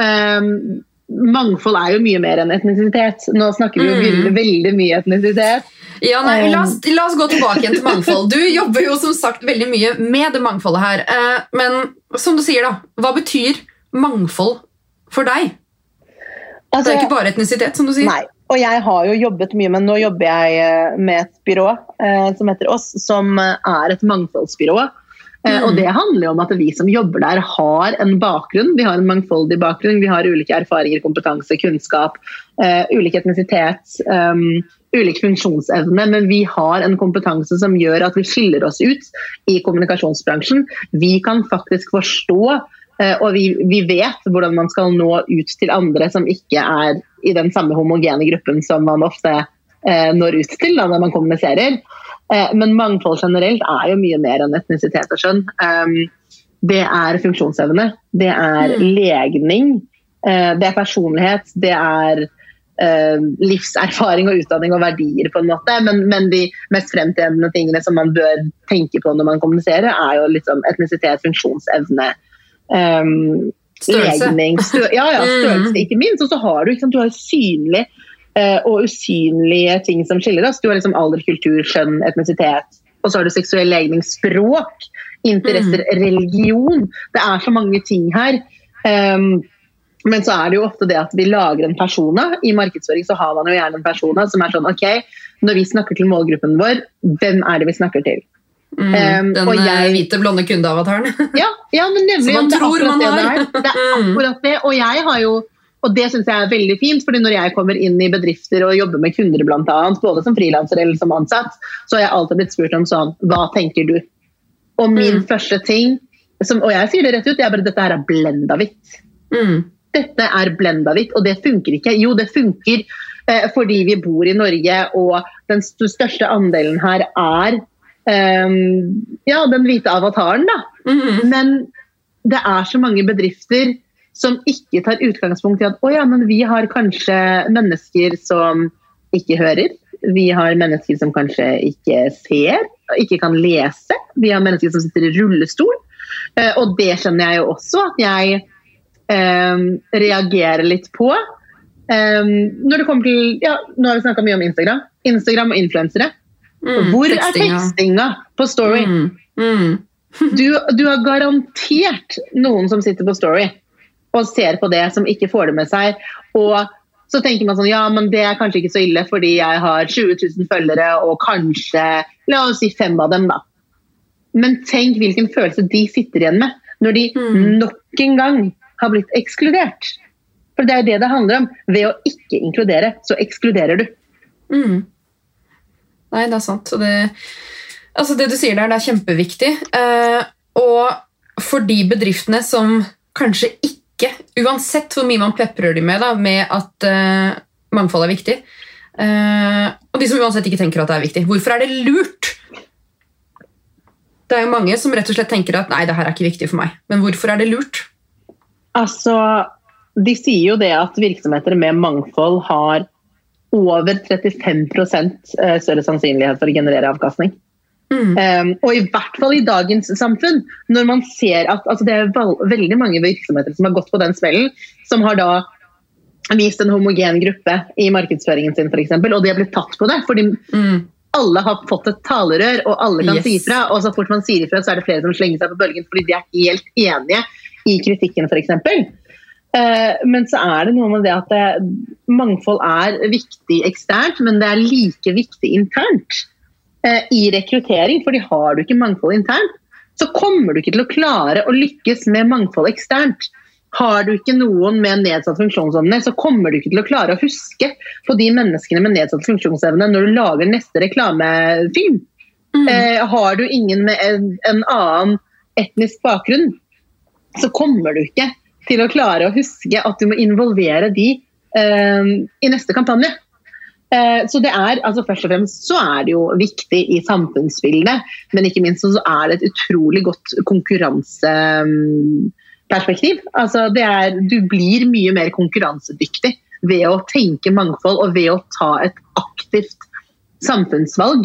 C: ehm, mangfold er jo mye mer enn etnisitet. Nå snakker vi jo
B: Mm.
C: veldig, veldig mye etnisitet.
B: Ja, nei,
C: Um.
B: la, oss, la oss gå tilbake igjen til mangfold. Du jobber jo som sagt veldig mye med det mangfoldet her. Eh, men som du sier, da, hva betyr mangfold for deg? Det
C: Altså,
B: er ikke bare etnisitet, som du sier.
C: Nei. Og jeg har jo jobbet mye, men nå jobber jeg eh, med et byrå eh, som heter oss, som er et mangfoldsbyrå. Eh,
B: Mm.
C: Og det handler jo om at vi som jobber der har en bakgrunn. Vi har en mangfoldig bakgrunn. Vi har ulike erfaringer, kompetanse, kunnskap, uh, ulik etnisitet, um, ulik funksjonsevne. Men vi har en kompetanse som gjør at vi skiller oss ut i kommunikasjonsbransjen. Vi kan faktisk forstå og vi, vi vet hvordan man skal nå ut til andre som ikke er i den samme homogene gruppen som man ofte eh, når ut til da, når man kommuniserer. Eh, men mangfold generelt er jo mye mer enn etnisitet og skjønn. Det er funksjonsevne, det er
B: Mm.
C: legning, eh, det er personlighet, det er eh, livserfaring og utdanning og verdier, på en måte. Men, men de mest fremtredende tingene som man bør tenke på når man kommuniserer, er jo liksom etnisitet, funksjonsevne, um,
B: Størrelse.
C: legning, stør ja, ja, størrelse,
B: Mm.
C: ikke minst. Og så har du, liksom, du har synlig og usynlige ting som skiller oss. Du har liksom alder, kultur, skjønn, etnisitet. Og så har du seksuell legning, språk, interesser, religion. Det er så mange ting her. Um, men så er det jo ofte det at vi lager en persona. I markedsføring så har man jo gjerne en persona som er sånn OK, når vi snakker til målgruppen vår, hvem er det vi snakker til?
B: Mm.
C: Um,
B: Den eh,
C: jeg-
B: hvite, blonde kundeavataren.
C: Ja, ja men nemlig.
B: Som man
C: det
B: tror man
C: det
B: har.
C: Det er. det er
B: Mm.
C: akkurat det. Og jeg har jo og det syns jeg er veldig fint, fordi når jeg kommer inn i bedrifter og jobber med kunder, annet, både som frilanser eller som ansatt, så har jeg alltid blitt spurt om sånn Hva tenker du? Og min
B: Mm.
C: første ting, som, og jeg sier det rett ut, jeg bare Dette her er blenda hvitt.
B: Mm.
C: Dette er blenda hvitt, og det funker ikke. Jo, det funker eh, fordi vi bor i Norge, og den største andelen her er eh, ja, den hvite avataren, da.
B: Mm.
C: Men det er så mange bedrifter som ikke tar utgangspunkt i at å ja, men vi har kanskje mennesker som ikke hører. Vi har mennesker som kanskje ikke ser, ikke kan lese. Vi har mennesker som sitter i rullestol. Eh, og det skjønner jeg jo også at jeg eh, reagerer litt på. Um, når det kommer til, ja, Nå har vi snakka mye om Instagram. Instagram og influensere.
B: Mm,
C: Hvor er
B: tekstinga
C: på Story?
B: Mm, mm.
C: Du, du har garantert noen som sitter på Story og ser på det, som ikke får det med seg. Og så tenker man sånn, ja, men det er kanskje ikke så ille, fordi jeg har 20 000 følgere, og kanskje, la oss si fem av dem, da. Men tenk hvilken følelse de sitter igjen med når de
B: Mm.
C: nok en gang har blitt ekskludert. For det er det det handler om. Ved å ikke inkludere, så ekskluderer du.
B: Mm. Nei, det er sant. Det, altså det du sier der, det er kjempeviktig. Eh, og for de bedriftene som kanskje ikke, uansett hvor mye man peprer dem med, da, med at uh, mangfold er viktig, uh, og de som uansett ikke tenker at det er viktig, hvorfor er det lurt? Det er jo mange som rett og slett tenker at nei, det her er ikke viktig for meg. Men hvorfor er det lurt?
C: Altså, de sier jo det at virksomheter med mangfold har over 35 eh, større sannsynlighet for å generere avkastning.
B: Mm.
C: Um, og i hvert fall i dagens samfunn, når man ser at altså det er veldig mange virksomheter som har gått på den smellen, som har da vist en homogen gruppe i markedsføringen sin, f.eks., og de har blitt tatt på det. fordi
B: Mm.
C: alle har fått et talerør, og alle kan
B: Yes.
C: si ifra. Og så fort man sier ifra, så er det flere som slenger seg på bølgen fordi de er helt enige i kritikken, f.eks. Uh, men så er det noe med det at det, mangfold er viktig eksternt, men det er like viktig internt eh, i rekruttering. fordi har du ikke mangfold internt, så kommer du ikke til å klare å lykkes med mangfold eksternt. Har du ikke noen med nedsatt funksjonsevne, så kommer du ikke til å klare å huske på de menneskene med nedsatt funksjonsevne når du lager neste reklamefilm.
B: Mm.
C: Eh, har du ingen med en, en annen etnisk bakgrunn, så kommer du ikke til å klare å huske at du må involvere de eh, i neste kampanje. Eh, så det er, altså Først og fremst så er det jo viktig i samfunnsbildet, men ikke minst så er det et utrolig godt konkurranseperspektiv. Altså det er, du blir mye mer konkurransedyktig ved å tenke mangfold og ved å ta et aktivt samfunnsvalg.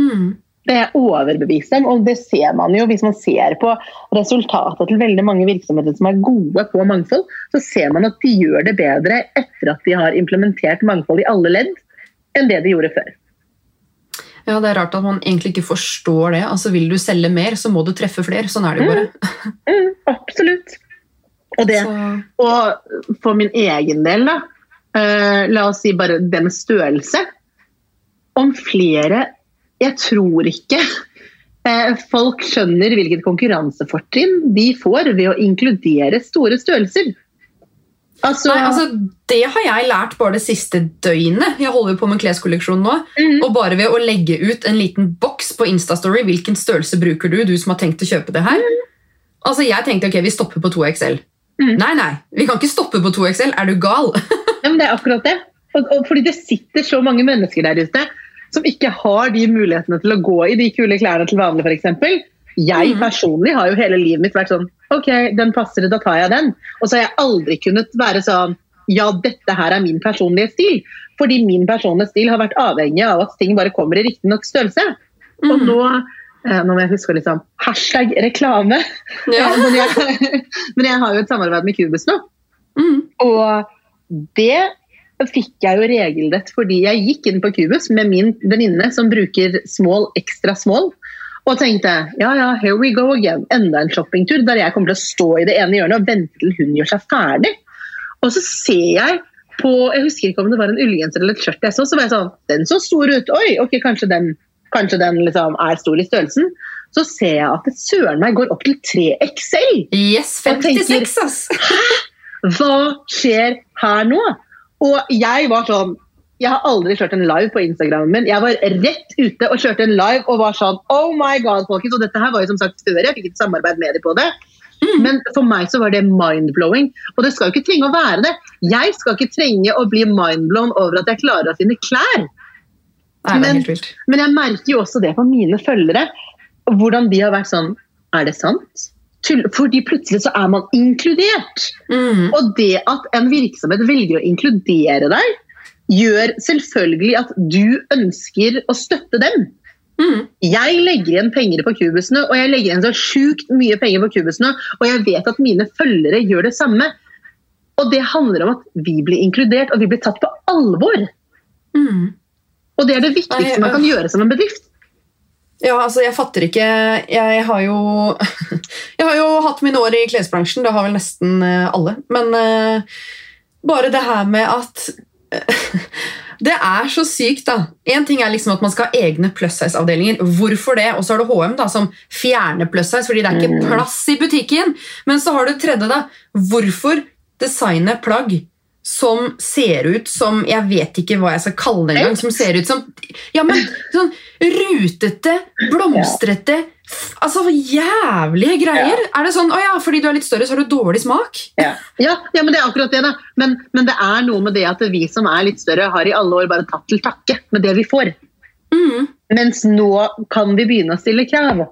B: Mm.
C: Det er overbevist om, og det ser man jo hvis man ser på resultatet til veldig mange virksomheter som er gode på mangfold, så ser man at de gjør det bedre etter at de har implementert mangfold i alle ledd, enn det de gjorde før.
B: Ja, Det er rart at man egentlig ikke forstår det. Altså, Vil du selge mer, så må du treffe flere. Sånn er det jo bare.
C: Mm, absolutt. Og, det, og for min egen del, da, eh, la oss si bare det med størrelse. Om flere Jeg tror ikke eh, folk skjønner hvilket konkurransefortrinn de får ved å inkludere store størrelser. Altså,
B: Nei, altså, Det har jeg lært bare det siste døgnet. Jeg holder på med kleskolleksjon nå.
C: Mhm.
B: Og bare ved å legge ut en liten boks på Instastory hvilken størrelse bruker du, du som har tenkt å kjøpe det her. Altså, Jeg tenkte ok, vi stopper på 2XL.
C: Mm.
B: Nei, nei, vi kan ikke stoppe på 2XL. Er du gal?
C: Ja, men det er akkurat det. Og, og fordi det sitter så mange mennesker der ute som ikke har de mulighetene til å gå i de kule klærne til vanlig, f.eks. Jeg
B: Mhm.
C: personlig har jo hele livet mitt vært sånn OK, den passer, da tar jeg den. Og så har jeg aldri kunnet være sånn Ja, dette her er min personlige stil. Fordi min personlige stil har vært avhengig av at ting bare kommer i riktig nok størrelse. Og
B: Mhm.
C: nå eh, nå må jeg huske å liksom Hashtag reklame.
B: Ja.
C: Ja, men, jeg, men jeg har jo et samarbeid med Cubus nå.
B: Mm.
C: Og det fikk jeg jo regelrett fordi jeg gikk inn på Cubus med min venninne som bruker small ekstra small. Og tenkte ja ja, here we go again. Enda en shoppingtur der jeg kommer til å stå i det ene hjørnet og vente til hun gjør seg ferdig. Og så ser jeg på Jeg husker ikke om det var en ullgenser eller et skjørt jeg så. Så var jeg sånn Den så stor ut. Oi, ok, kanskje den, kanskje den liksom er stor i størrelsen. Så ser jeg at det søren meg går opp til 3XL.
B: Yes,
C: Jeg tenker-
B: 56, ass!
C: Hva skjer her nå? Og jeg var sånn Jeg har aldri kjørt en live på Instagramen min. Jeg var rett ute og kjørte en live og var sånn Oh my god, folkens. Og dette her var jo som sagt før jeg fikk et samarbeid med dem på det. Men for meg så var det mind-blowing. Og det skal jo ikke trenge å være det. Jeg skal ikke trenge å bli mind-blown over at jeg klarer å finne klær.
B: Nei,
C: Men- Men jeg merker jo også det på mine følgere. Hvordan de har vært sånn Er det sant? Fordi plutselig så er man inkludert.
B: Mm.
C: Og det at en virksomhet velger å inkludere deg, gjør selvfølgelig at du ønsker å støtte dem.
B: Mm.
C: Jeg legger igjen penger på kubusene, og jeg legger igjen så sjukt mye penger på kubusene, og jeg vet at mine følgere gjør det samme. Og det handler om at vi blir inkludert, og vi blir tatt på alvor.
B: Mm.
C: Og det er det viktigste man kan
B: øh.
C: gjøre som en bedrift.
B: Ja, altså, jeg fatter ikke Jeg har jo Jeg har jo hatt mine år i klesbransjen, det har vel nesten eh, alle. Men uh, bare det her med at Det er så sykt, da. Én ting er liksom at man skal ha egne plus size-avdelinger. Hvorfor det? Og så har du HM da, som fjerner plus size fordi det er ikke plass i butikken. Men så har du tredje, da. Hvorfor designe plagg som ser ut som Jeg vet ikke hva jeg skal kalle det engang. Som ser ut som Ja, men sånn rutete, blomstrete Altså jævlige greier. Er det sånn å ja, fordi du er litt større, så har du dårlig smak?
C: Ja, ja, ja men det er akkurat det. da. Men, men det er noe med det at vi som er litt større, har i alle år bare tatt til takke med det vi får.
B: Mm.
C: Mens nå kan vi begynne å stille krav.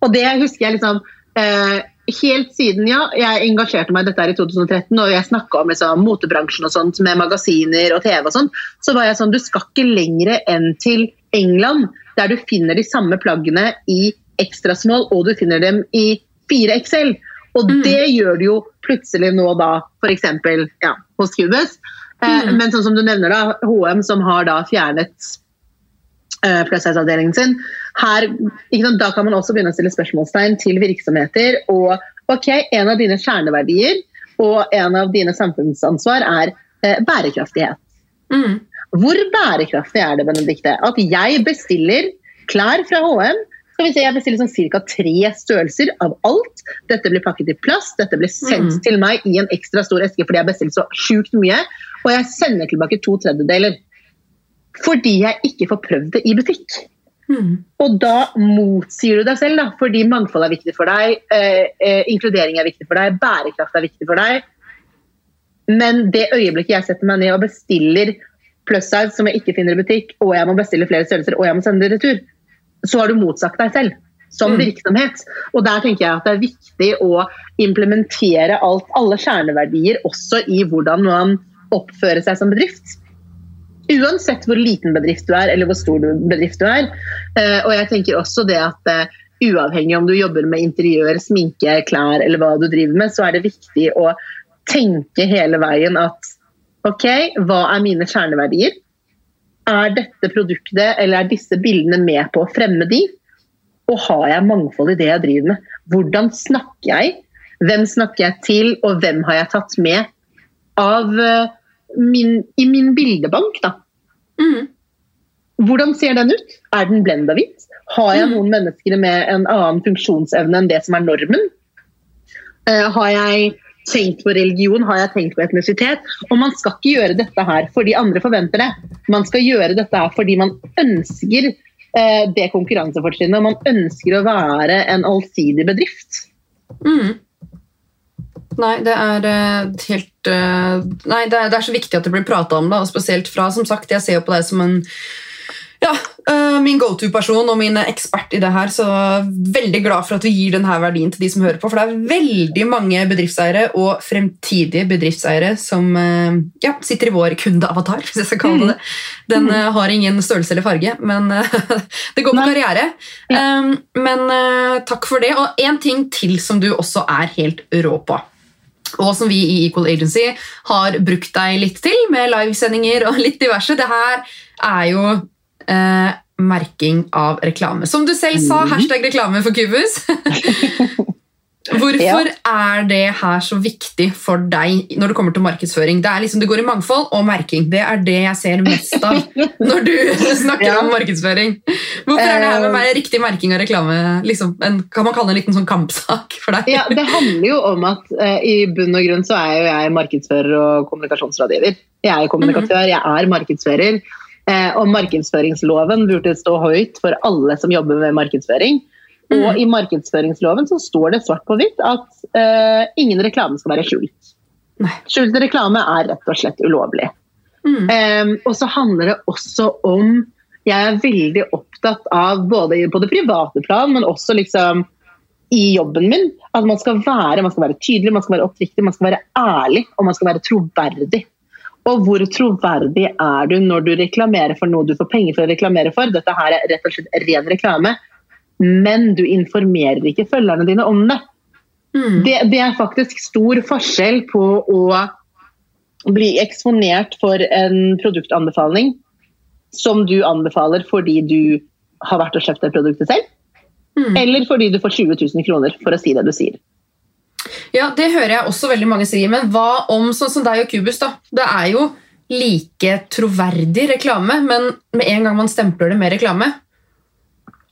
C: Og det husker jeg liksom eh, Helt siden ja, jeg engasjerte meg i dette her i 2013, og jeg snakka om liksom, motebransjen og sånt med magasiner og TV og sånn, så var jeg sånn Du skal ikke lenger enn til England, der du finner de samme plaggene i ekstrasmål, og du finner dem i 4XL. Og
B: Mm.
C: det gjør du jo plutselig nå da, f.eks. Ja, hos QBS Eh,
B: Mm.
C: Men sånn som du nevner, da, HM som har da fjernet eh, plus size-avdelingen sin. Her, sant, da kan man også begynne å stille spørsmålstegn til virksomheter. Og ok, en av dine kjerneverdier og en av dine samfunnsansvar er eh, bærekraftighet.
B: Mm.
C: Hvor bærekraftig er det, Benedikte, at jeg bestiller klær fra HM? Skal vi se, Jeg bestiller sånn ca. tre størrelser av alt. Dette blir pakket i plast, dette blir sendt
B: Mm.
C: til meg i en ekstra stor eske fordi jeg bestiller så sjukt mye. Og jeg sender tilbake to tredjedeler. Fordi jeg ikke får prøvd det i butikk.
B: Mm.
C: Og da motsier du deg selv, da, fordi mangfold er viktig for deg, eh, eh, inkludering er viktig for deg, bærekraft er viktig for deg. Men det øyeblikket jeg setter meg ned og bestiller plus size som jeg ikke finner i butikk, og jeg må bestille flere størrelser og jeg må sende det retur, så har du motsagt deg selv som
B: Mm.
C: virksomhet. Og der tenker jeg at det er viktig å implementere alt, alle kjerneverdier også i hvordan man oppfører seg som bedrift. Uansett hvor liten bedrift du er, eller hvor stor bedrift du er. Eh, og jeg tenker også det at eh, uavhengig om du jobber med interiør, sminke, klær eller hva du driver med, så er det viktig å tenke hele veien at ok, hva er mine kjerneverdier? Er dette produktet eller er disse bildene med på å fremme de? Og har jeg mangfold i det jeg driver med? Hvordan snakker jeg? Hvem snakker jeg til, og hvem har jeg tatt med av eh, min, i min bildebank? da?
B: Mm.
C: Hvordan ser den ut? Er den blenda hvit? Har jeg
B: Mm.
C: noen mennesker med en annen funksjonsevne enn det som er normen? Uh, har jeg tenkt på religion? Har jeg tenkt på etnisitet? Og man skal ikke gjøre dette her fordi andre forventer det. Man skal gjøre dette her fordi man ønsker uh, det konkurransefortrinnet. og Man ønsker å være en allsidig bedrift.
B: Mm. Nei, det er eh, helt eh, Nei, det er, det er så viktig at det blir prata om, da, og spesielt fra Som sagt, jeg ser jo på deg som en ja, eh, min go to-person og min ekspert i det her, så veldig glad for at du gir denne verdien til de som hører på. For det er veldig mange bedriftseiere og fremtidige bedriftseiere som ja, sitter i vår kundeavatar, hvis jeg skal kalle det det. Den eh, har ingen størrelse eller farge, men det går på karriere. Men takk for det. Og en ting til som du også er helt rå på. Og som vi i Equal Agency har brukt deg litt til, med livesendinger og litt diverse. Det her er jo eh, merking av reklame. Som du selv sa,
C: Mhm.
B: hashtag reklame for Kubus. Hvorfor er det her så viktig for deg når det kommer til markedsføring? Det, er liksom, det går i mangfold og merking. Det er det jeg ser mest av når du snakker
C: Ja.
B: om markedsføring. Hvorfor er det her med mer riktig merking og reklame liksom, en, kan man kalle det en liten sånn kampsak for deg?
C: Ja, Det handler jo om at uh, i bunn og grunn så er jo jeg markedsfører og kommunikasjonsrådgiver. Jeg er kommunikatør, jeg er markedsfører. Uh, og markedsføringsloven burde stå høyt for alle som jobber med markedsføring. Og
B: Mhm.
C: i markedsføringsloven så står det svart på hvitt at uh, ingen reklame skal være skjult. Skjult reklame er rett og slett ulovlig.
B: Mm.
C: Um, og så handler det også om Jeg er veldig opptatt av både på det private plan, men også liksom i jobben min. At man skal være, man skal være tydelig, man skal være oppriktig, man skal være ærlig og man skal være troverdig. Og hvor troverdig er du når du reklamerer for noe du får penger for å reklamere for? Dette her er rett og slett ren reklame, men du informerer ikke følgerne dine om det.
B: Mm.
C: Det, det er faktisk stor forskjell på å bli eksponert for en produktanbefaling som du anbefaler fordi du har vært og kjøpt det produktet selv,
B: Mm.
C: eller fordi du får 20 000 kroner for å si det du sier.
B: Ja, det hører jeg også veldig mange si. Men hva om sånn som deg og Cubus? da? Det er jo like troverdig reklame, men med en gang man stempler det med reklame,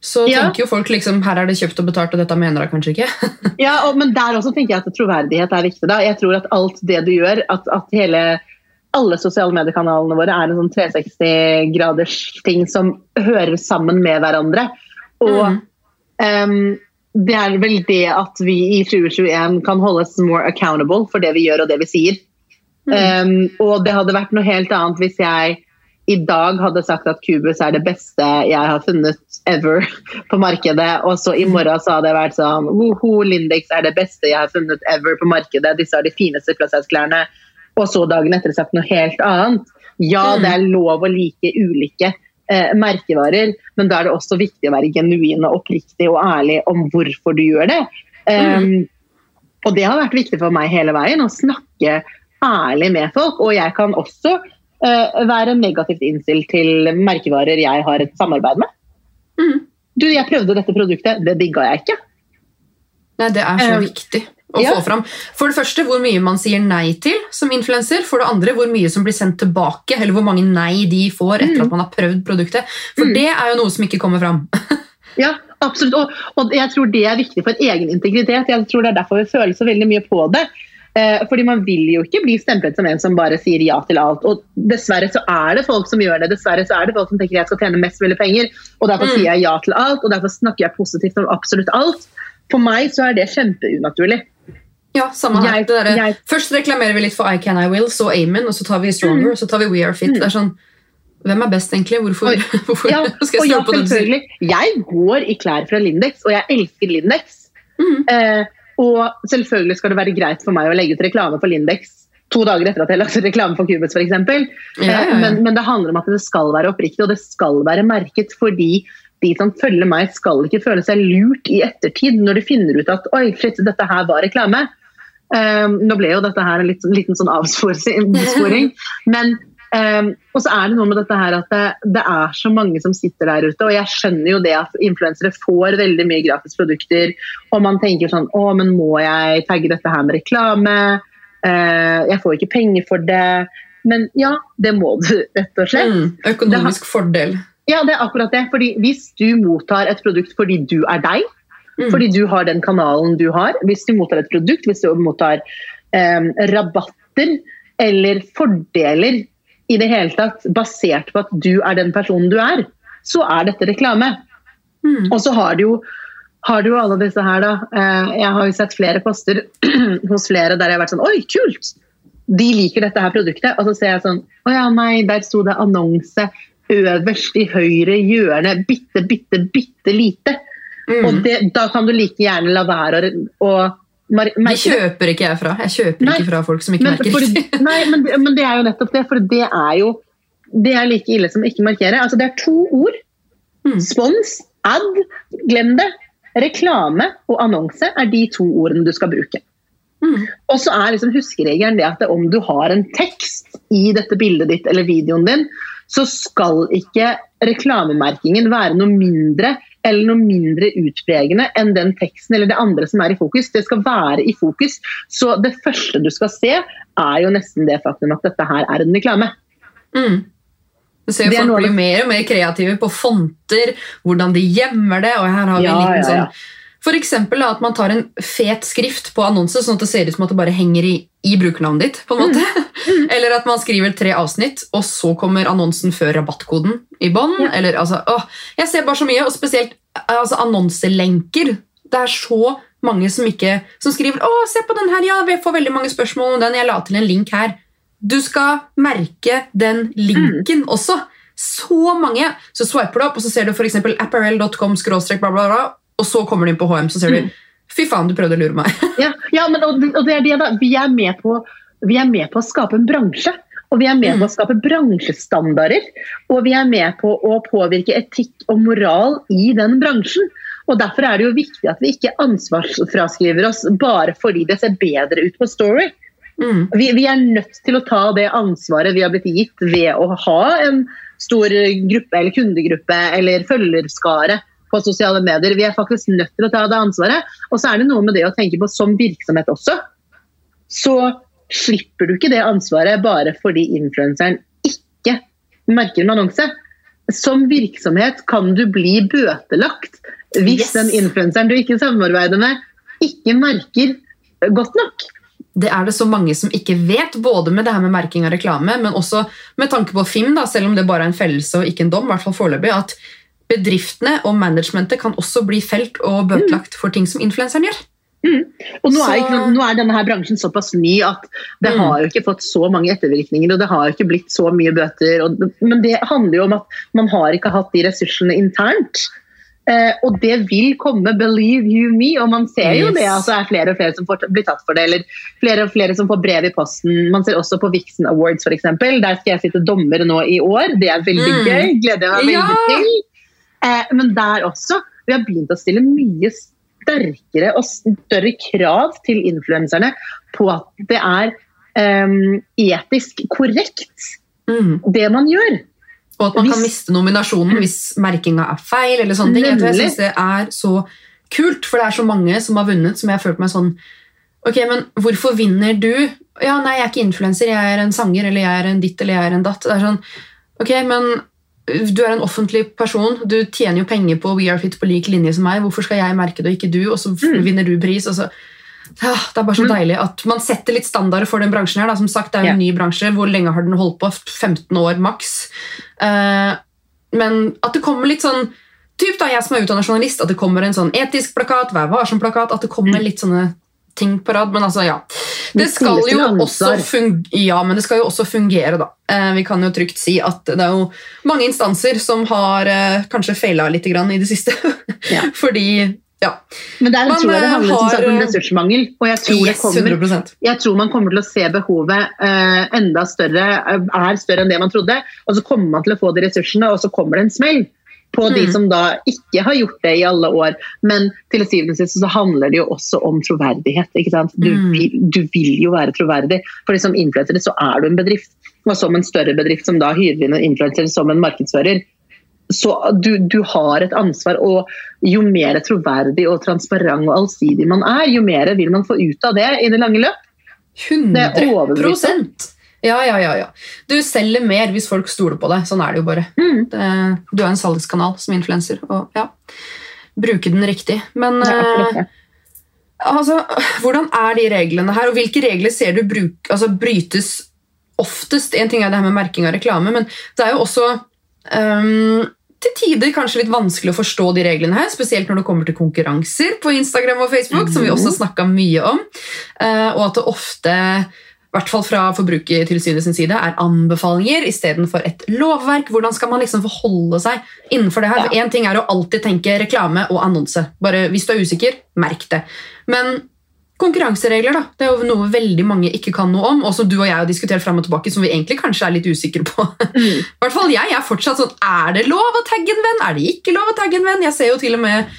B: så
C: Ja.
B: tenker jo folk liksom her er det kjøpt og betalt, og dette mener jeg kanskje ikke.
C: Ja, og, men der også tenker jeg at troverdighet er viktig. da. Jeg tror at alt det du gjør, at, at hele alle sosiale mediekanalene våre er en sånn 360-graders ting som hører sammen med hverandre. Og
B: Mm.
C: um, det er vel det at vi i 2021 kan holdes more accountable for det vi gjør og det vi sier. Ehm, og det hadde vært noe helt annet hvis jeg i dag hadde sagt at Cubus er det beste jeg har funnet ever på markedet, og så i morgen så hadde jeg vært sånn Woho, Lindex er det beste jeg har funnet ever på markedet, disse er de fineste prosessklærne. Og så dagen etter sagt noe helt annet. Ja,
B: Mm.
C: det er lov å like ulike eh, merkevarer, men da er det også viktig å være genuin og oppriktig og ærlig om hvorfor du gjør det. Um, og det har vært viktig for meg hele veien, å snakke ærlig med folk. Og jeg kan også være negativt innstilt til merkevarer jeg har et samarbeid med.
B: Mm.
C: Du, jeg prøvde dette produktet, det digga jeg ikke.
B: Nei, Det er så
C: um,
B: viktig å
C: ja.
B: få fram. For det første hvor mye man sier nei til som influenser. For det andre hvor mye som blir sendt tilbake, eller hvor mange nei de får etter
C: Mm.
B: at man har prøvd produktet. For
C: Mm.
B: det er jo noe som ikke kommer fram.
C: Ja, absolutt. Og, og jeg tror det er viktig for egen integritet. Jeg tror det er derfor vi føler så veldig mye på det. Eh, fordi man vil jo ikke bli stemplet som en som bare sier ja til alt. Og dessverre så er det folk som gjør det. Dessverre så er det folk som tenker jeg skal tjene mest mulig penger, og derfor
B: Mm.
C: sier jeg ja til alt, og derfor snakker jeg positivt om absolutt alt. For meg så er det kjempeunaturlig.
B: Ja, samme her.
C: Jeg- jeg-
B: Først reklamerer vi litt for I Can I Will, så Amen, og så tar vi Stronger,
C: Mm.
B: og så tar vi We Are Fit. Det er sånn, Hvem er best, egentlig? Hvorfor, hvorfor
C: Ja,
B: skal
C: jeg
B: jeg
C: ja,
B: på den
C: siden? Jeg går i klær fra Lindex, og jeg elsker Lindex.
B: Mm.
C: Eh, og selvfølgelig skal det være greit for meg å legge ut reklame for Lindex to dager etter at jeg har lagt reklame for Cubits f.eks.
B: Ja, ja, ja.
C: Men, men det handler om at det skal være oppriktig, og det skal være merket fordi de som følger meg, skal ikke føle seg lurt i ettertid når de finner ut at oi, shit, dette her var reklame. Um, nå ble jo dette her en litt, liten sånn avsporing, men um, og så er det noe med dette her at det, det er så mange som sitter der ute, og jeg skjønner jo det at influensere får veldig mye gratis produkter, og man tenker sånn å, men må jeg tagge dette her med reklame? Uh, jeg får ikke penger for det. Men ja, det må du, rett og slett.
B: Mm, økonomisk fordel.
C: Ja, det er akkurat det. Fordi hvis du mottar et produkt fordi du er deg,
B: Mm.
C: fordi du har den kanalen du har, hvis du mottar et produkt, hvis du mottar um, rabatter eller fordeler i det hele tatt basert på at du er den personen du er, så er dette reklame.
B: Mm.
C: Og så har du jo har du alle disse her, da. Eh, Jeg har jo sett flere poster hos flere der jeg har vært sånn Oi, kult! De liker dette her produktet. Og så ser jeg sånn Å ja, nei, der sto det annonse øverst i høyre hjørne. Bitte, bitte, bitte lite.
B: Mm.
C: Og det, da kan du like gjerne la være å,
B: De kjøper ikke jeg fra. Jeg kjøper
C: Nei,
B: ikke fra folk som ikke
C: Men,
B: merker.
C: for, nei, men, men det er jo nettopp det, for det er jo det er like ille som ikke markere. Altså, det er to ord.
B: Mm.
C: Spons, ad, glem det. Reklame og annonse er de to ordene du skal bruke.
B: Mm.
C: Og så er liksom huskeregelen det at om du har en tekst i dette bildet ditt eller videoen din, så skal ikke reklamemerkingen være noe mindre eller noe mindre utpregende enn den teksten eller det andre som er i fokus. Det skal være i fokus. Så det første du skal se, er jo nesten det faktum at dette her er en reklame.
B: Mm. Du ser
C: er
B: folk blir mer og mer kreative på fonter, hvordan de gjemmer det. og her har vi en
C: Ja,
B: liten
C: ja, ja.
B: sånn... For eksempel at man tar en fet skrift på annonse, sånn at det ser ut som at det bare henger i, i brukernavnet ditt. på en måte.
C: Mm.
B: Eller at man skriver tre avsnitt, og så kommer annonsen før rabattkoden i bånn.
C: Ja.
B: Eller, altså, jeg ser bare så mye, og spesielt altså, annonselenker. Det er så mange som ikke som skriver 'Å, se på den her, ja, vi får veldig mange spørsmål om den. Jeg la til en link her.' Du skal merke den linken også. Så mange. Så swiper du opp, og så ser du f.eks. apparel.com skråstrek bla, bla, bla, og så kommer du inn på HM, så ser du
C: Mm.
B: Fy faen, du prøvde å lure meg.
C: Ja, ja men, og, og det er det da. Vi er, med på, vi er med på å skape en bransje. Og vi er med
B: Mm.
C: på å skape bransjestandarder. Og vi er med på å påvirke etikk og moral i den bransjen. Og Derfor er det jo viktig at vi ikke ansvarsfraskriver oss bare fordi det ser bedre ut på Story.
B: Mm.
C: Vi, vi er nødt til å ta det ansvaret vi har blitt gitt ved å ha en stor gruppe eller kundegruppe eller følgerskare på sosiale medier. Vi er faktisk nødt til å ta det ansvaret. Og så er det noe med det å tenke på som virksomhet også. Så slipper du ikke det ansvaret bare fordi influenseren ikke merker en annonse. Som virksomhet kan du bli bøtelagt hvis
B: Yes.
C: den influenseren du ikke samarbeider med, ikke merker godt nok.
B: Det er det så mange som ikke vet, både med det her med merking av reklame, men også med tanke på Fim, da, selv om det bare er en fellelse og ikke en dom, i hvert fall foreløpig, at bedriftene og managementet kan også bli felt og bøtelagt for ting som influenseren gjør.
C: Og nå, er, ikke, nå er denne her bransjen såpass ny at det
B: Mm.
C: har jo ikke fått så mange ettervirkninger, og det har ikke blitt så mye bøter. Og, men det handler jo om at man har ikke hatt de ressursene internt. Eh, og det vil komme, believe you me. Og man ser jo
B: Yes.
C: det at det er flere og flere som får, blir tatt for det, eller flere og flere som får brev i posten. Man ser også på Vixen Awards f.eks. Der skal jeg sitte dommer nå i år. Det er veldig
B: Mm.
C: gøy. Gleder jeg meg
B: Ja.
C: veldig til. Eh, men der også. Vi har begynt å stille mye sterkere og større krav til influenserne på at det er em, etisk korrekt,
B: Mm.
C: det man gjør.
B: Og at man kan miste nominasjonen hvis merkinga er feil. eller sånne ting. Jeg, synes det er så kult, for det er så mange som har vunnet som jeg har følt meg sånn Ok, men hvorfor vinner du? Ja, nei, jeg er ikke influenser, jeg er en sanger, eller jeg er en ditt, eller jeg er en datt. Det er sånn, ok, men du er en offentlig person, du tjener jo penger på We Are Fit på lik linje som meg, hvorfor skal jeg merke det og ikke du, og så
C: Mm.
B: vinner du pris, og så ja, Det er bare så
C: Mm.
B: deilig at man setter litt standarder for den bransjen her. Da. Som sagt, det er jo en ny bransje. Hvor lenge har den holdt på? 15 år maks. Eh, men at det kommer litt sånn Typ da jeg som er utdannet journalist, at det kommer en sånn etisk plakat, Vær varsom-plakat, at det kommer litt sånne ting på rad. Men altså, ja.
C: Det
B: skal jo også fungere, ja, men det skal jo også fungere, da. Eh, vi kan jo trygt si at det er jo mange instanser som har eh, kanskje feila litt grann i det siste.
C: Ja.
B: Fordi Ja.
C: Men der
B: Man,
C: tror jeg det
B: eh,
C: handler som
B: har,
C: sagt om ressursmangel. Og jeg tror, det
B: Yes,
C: kommer,
B: 100
C: jeg tror man kommer til å se behovet eh, enda større, er større enn det man trodde. Og så kommer man til å få de ressursene, og så kommer det en smell på de
B: Mm.
C: som da ikke har gjort det i alle år. Men til syvende og sist så handler det jo også om troverdighet. ikke sant? Du,
B: Mm.
C: du vil jo være troverdig. For som influenser så er du en bedrift. Og som en større bedrift som da hyrer inn en influenser som en markedsfører. Så du, du har et ansvar, og jo mer troverdig og transparent og allsidig man er, jo mer vil man få ut av det i det lange løp.
B: 100
C: Det.
B: Ja, ja, ja, ja. Du selger mer hvis folk stoler på deg. Sånn er det jo bare.
C: Mm.
B: Det, du er en salgskanal som influenser, og ja, bruke den riktig. Men eh,
C: det.
B: altså, hvordan er de reglene her, og hvilke regler ser du bruk, altså, brytes oftest? En ting er det her med merking av reklame, men det er jo også um, til tider kanskje litt vanskelig å forstå de reglene her, spesielt når det kommer til konkurranser på Instagram og Facebook, som vi også snakka mye om, Eh, og at det ofte hvert fall fra Forbrukertilsynet sin side, er anbefalinger istedenfor et lovverk. Hvordan skal man liksom forholde seg innenfor det her?
C: Ja.
B: Ting er å alltid tenke reklame og annonse. Bare Hvis du er usikker, merk det. Men konkurranseregler da, det er jo noe veldig mange ikke kan noe om, og som du og jeg har diskutert frem og tilbake, som vi egentlig kanskje er litt usikre på. I hvert fall jeg er fortsatt sånn Er det lov å tagge en venn? Er det ikke lov å tagge en venn? Jeg ser jo til og med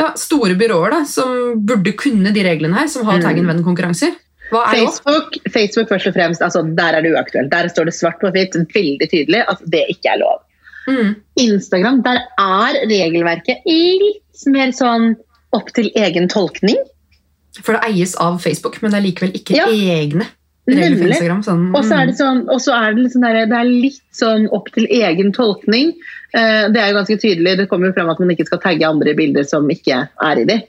B: ja, store byråer da, som burde kunne de reglene her, som har
C: Mm.
B: tagg en venn-konkurranser.
C: Facebook, Facebook først og fremst, altså, der er det uaktuelt. Der står det svart på hvitt veldig tydelig at det ikke er lov.
B: Mm.
C: Instagram, der er regelverket litt mer sånn opp til egen tolkning.
B: For det eies av Facebook, men det er likevel ikke
C: Ja.
B: egne regler for
C: Nemlig.
B: Instagram. Sånn,
C: Og så er det
B: mm.
C: sånn, er det, sånn der, det er litt sånn opp til egen tolkning. Uh, det er jo ganske tydelig. Det kommer jo frem at man ikke skal tagge andre bilder som ikke er i de.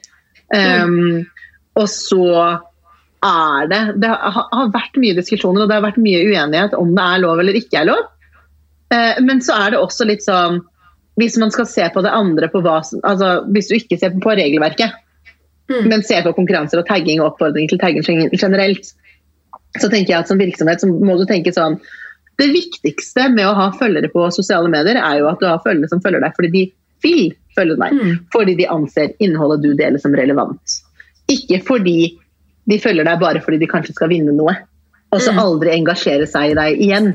C: Um, og så er det Det har, vært mye diskusjoner og det har vært mye uenighet om det er lov eller ikke er lov. Eh, men så er det også litt sånn Hvis man skal se på det andre på hva altså, Hvis du ikke ser på regelverket,
B: Mm.
C: men ser på konkurranser og tagging og oppfordringer til tagging generelt, så tenker jeg at som virksomhet så må du tenke sånn Det viktigste med å ha følgere på sosiale medier, er jo at du har følgere som følger deg fordi de vil følge deg.
B: Mm.
C: Fordi de anser innholdet du deler som relevant. Ikke fordi de følger deg bare fordi de kanskje skal vinne noe. Og så
B: Mm.
C: aldri engasjere seg i deg igjen.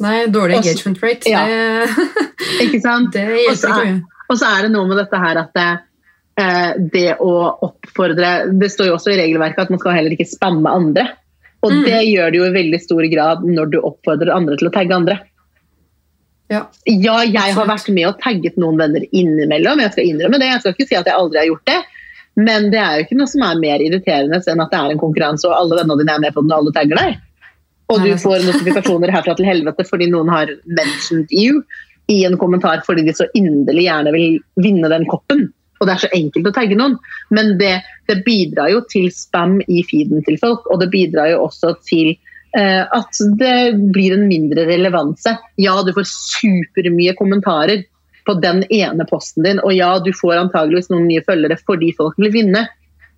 B: Nei, dårlig
C: Også-
B: engagement rate.
C: Ja.
B: Det,
C: Ikke sant?
B: det hjelper ikke
C: Og så er det noe med dette her at det, eh, det å oppfordre Det står jo også i regelverket at man skal heller ikke spamme andre. Og
B: Mm.
C: det gjør du jo i veldig stor grad når du oppfordrer andre til å tagge andre.
B: Ja.
C: Ja, jeg har vært med og tagget noen venner innimellom. Jeg skal innrømme det. Jeg skal ikke si at jeg aldri har gjort det. Men det er jo ikke noe som er mer irriterende enn at det er en konkurranse, og alle vennene dine er med på den, og alle tagger deg. Og du får notifikasjoner herfra til helvete fordi noen har mentioned you i en kommentar fordi de så inderlig gjerne vil vinne den koppen. Og det er så enkelt å tagge noen. Men det, det bidrar jo til spam i feeden til folk, og det bidrar jo også til eh, at det blir en mindre relevanse. Ja, du får supermye kommentarer på den ene posten din, og ja, du får antageligvis noen nye følgere fordi folk vil vinne.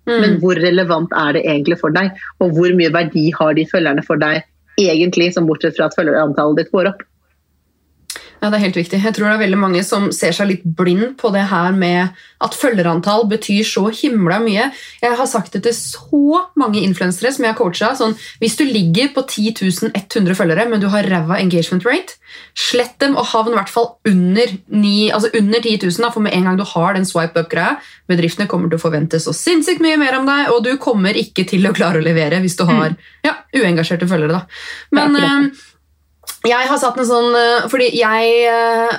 C: Men
B: Mm.
C: hvor relevant er det egentlig for deg? Og hvor mye verdi har de følgerne for deg egentlig, som bortsett fra at følgerantallet ditt går opp?
B: Ja, det er helt viktig. Jeg tror det er veldig mange som ser seg litt blind på det her med at følgerantall betyr så himla mye. Jeg har sagt det til så mange influensere som jeg har coacha. Sånn, hvis du ligger på 10 100 følgere, men du har ræva engagement rate, slett dem og havn i hvert fall under, 9, altså under 10 000. Da, for med en gang du har den swipe up-greia, bedriftene kommer til å forvente så sinnssykt mye mer om deg, og du kommer ikke til å klare å levere hvis du har ja, uengasjerte følgere. Da. Men jeg har satt en sånn eh, Fordi jeg eh,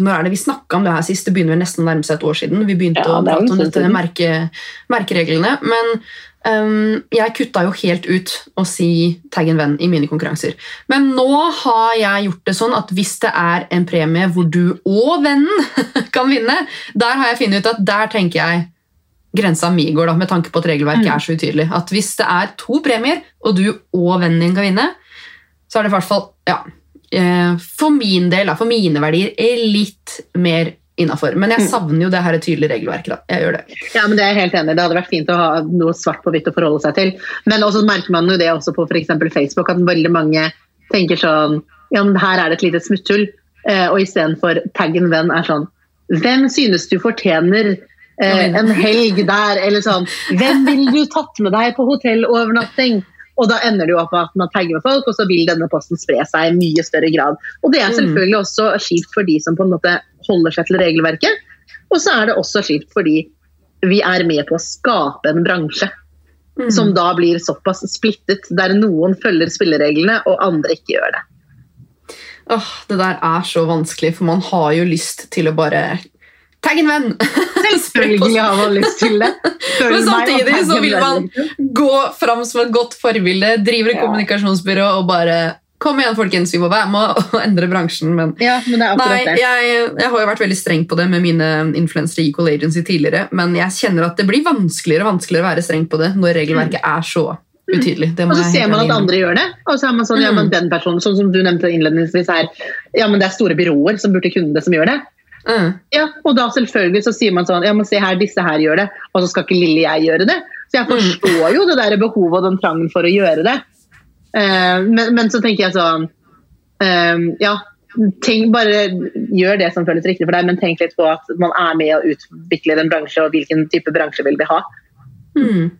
B: Når er det vi snakka om det her sist? Det begynner vel nesten å nærme seg et år siden. Vi begynte
C: Ja,
B: å prate om dette merke, merkereglene. Men um, jeg kutta jo helt ut å si 'tagg en venn' i mine konkurranser. Men nå har jeg gjort det sånn at hvis det er en premie hvor du og vennen kan vinne, der har jeg funnet ut at der tenker jeg grensa mi går, da, med tanke på at regelverket
C: Mm.
B: er så utydelig. At hvis det er to premier, og du og vennen din kan vinne, så er det i hvert fall ja, for min del, for mine verdier, er litt mer innafor. Men jeg
C: Mm.
B: savner jo det her tydelige regelverket. da. Jeg gjør det.
C: Ja, men det er jeg helt enig i. Det hadde vært fint å ha noe svart på hvitt å forholde seg til. Men også merker man jo det også på f.eks. Facebook, at veldig mange tenker sånn Ja, men her er det et lite smutthull. Eh, og istedenfor taggen venn er sånn Hvem synes du fortjener eh, en helg der? Eller sånn Hvem ville du tatt med deg på hotellovernatting? Og da ender det jo opp med at man tagger med folk, og så vil denne posten spre seg i mye større grad. Og det er
B: Mm.
C: selvfølgelig også kjipt for de som på en måte holder seg til regelverket. Og så er det også kjipt fordi vi er med på å skape en bransje
B: Mm.
C: som da blir såpass splittet, der noen følger spillereglene og andre ikke gjør det.
B: Åh, det der er så vanskelig, for man har jo lyst til å bare Tagg en venn!
C: Selvfølgelig har man lyst til det. Følg
B: Men samtidig så vil man gå fram som et godt forbilde, driver et
C: Ja.
B: kommunikasjonsbyrå og bare Kom igjen, folkens, vi må være med og endre bransjen. Men
C: Ja, men det
B: Nei, jeg, jeg har jo vært veldig streng på det med mine influensere i Equal Agency tidligere, men jeg kjenner at det blir vanskeligere og vanskeligere å være streng på det når regelverket er så utydelig.
C: Mm. Og så ser man at andre gjør det, og så er man sånn, ja,
B: Mm.
C: men den personen, sånn som du nevnte innledningsvis her, ja, men det er store byråer som burde kunne det, som gjør det.
B: Innrømme.
C: Ja, og da selvfølgelig så sier man sånn, ja, men se her, disse her gjør det, og så skal ikke lille jeg gjøre det. Så jeg forstår jo det der behovet og den trangen for å gjøre det. Uh, men, men så tenker jeg sånn, uh, ja, tenk, bare gjør det som føles riktig for deg, men tenk litt på at man er med å utvikle en bransje, og hvilken type bransje vil vi ha.
B: Mm.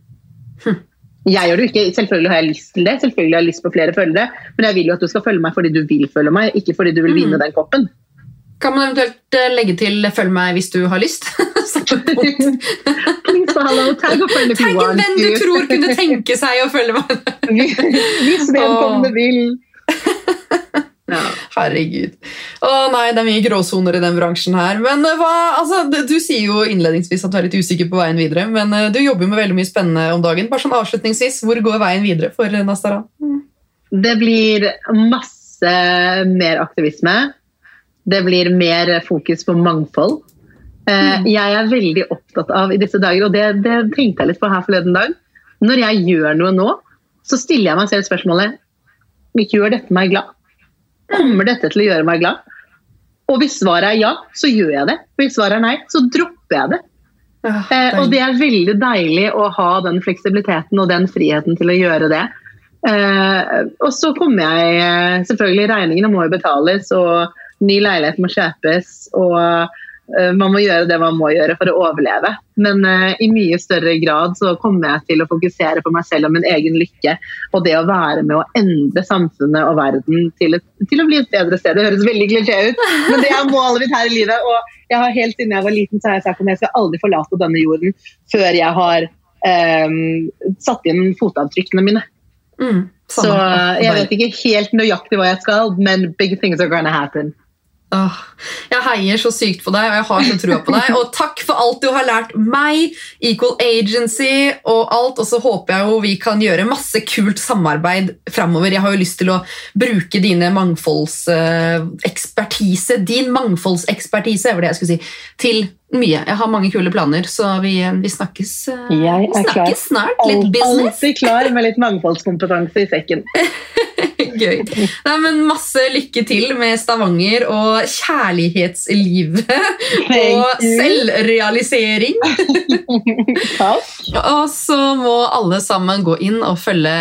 C: Jeg gjør det jo ikke, selvfølgelig har jeg lyst til det, selvfølgelig har jeg lyst på flere følgere, men jeg vil jo at du skal følge meg fordi du vil følge meg, ikke fordi du vil vinne den koppen.
B: Kan man eventuelt eh, legge til 'følg meg hvis du har lyst'? tenk.
C: Please follow, tag og følg
B: Tagg en venn du tror kunne tenke seg å følge meg.
C: Hvis vedkommende vil. Ja.
B: Herregud. Å nei, det er mye gråsoner i den bransjen her. Men eh, hva, altså, du- sier jo innledningsvis at du er litt usikker på veien videre, men eh, du jobber med veldig mye spennende om dagen. Bare sånn avslutningsvis, hvor går veien videre for eh, Nastaran?
C: Det blir masse mer aktivisme. Det blir mer fokus på mangfold. Eh, Jeg er veldig opptatt av i disse dager, og det, det tenkte jeg litt på her forleden dag. Når jeg gjør noe nå, så stiller jeg meg selv spørsmålet Gjør dette meg glad? Kommer dette til å gjøre meg glad? Og hvis svaret er ja, så gjør jeg det. Hvis svaret er nei, så dropper jeg det. Eh, og det er veldig deilig å ha den fleksibiliteten og den friheten til å gjøre det. Eh, og så kommer jeg eh, Selvfølgelig, regningene må jo betales, og ny leilighet må kjøpes, og eh, man må gjøre det man må gjøre for å overleve. Men uh, i mye større grad så kommer jeg til å fokusere på meg selv og min egen lykke, og det å være med å endre samfunnet og verden til, et, til å bli et bedre sted. Det høres veldig klisjé ut, men det er målet mitt her i livet. og jeg har Helt siden jeg var liten så har jeg sagt at jeg skal aldri forlate denne jorden før jeg har um, satt inn fotavtrykkene mine.
B: Mm.
C: Så jeg vet ikke helt nøyaktig hva jeg skal, men big things are gonna happen.
B: Åh, jeg heier så sykt på deg, og jeg har så trua på deg. Og takk for alt du har lært meg, Equal Agency og alt. Og så håper jeg jo vi kan gjøre masse kult samarbeid framover. Jeg har jo lyst til å bruke dine mangfoldsekspertise, din mangfoldsekspertise, var det jeg skulle si, til mye. Jeg har mange kule planer, så vi, vi snakkes, eh, vi
C: er
B: snakkes snart. Litt business.
C: Alltid klar med litt mangfoldskompetanse i sekken.
B: Gøy. Nei, men masse lykke til med Stavanger og kjærlighetslivet og selvrealisering.
C: Takk.
B: Og så må alle sammen gå inn og følge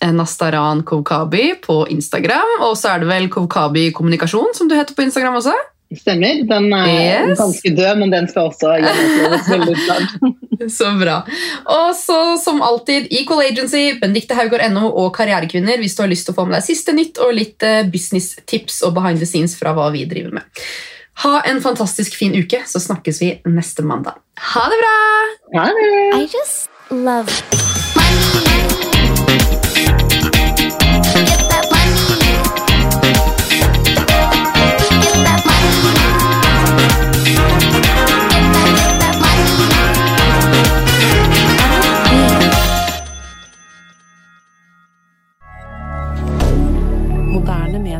B: eh, Nastaran Kovkabi på Instagram. Og så er det vel Kovkabi Kommunikasjon som du heter på Instagram også?
C: Stemmer. Den er
B: Yes.
C: ganske død, men den skal også gjennomføres veldig snart.
B: Så bra. Og så som alltid, Equal Agency, Benedicte Haugård.no og Karrierekvinner hvis du har lyst til å få med deg siste nytt og litt eh, business-tips og behind the scenes fra hva vi driver med. Ha en fantastisk fin uke, så snakkes vi neste mandag. Ha det bra!
C: Ha det!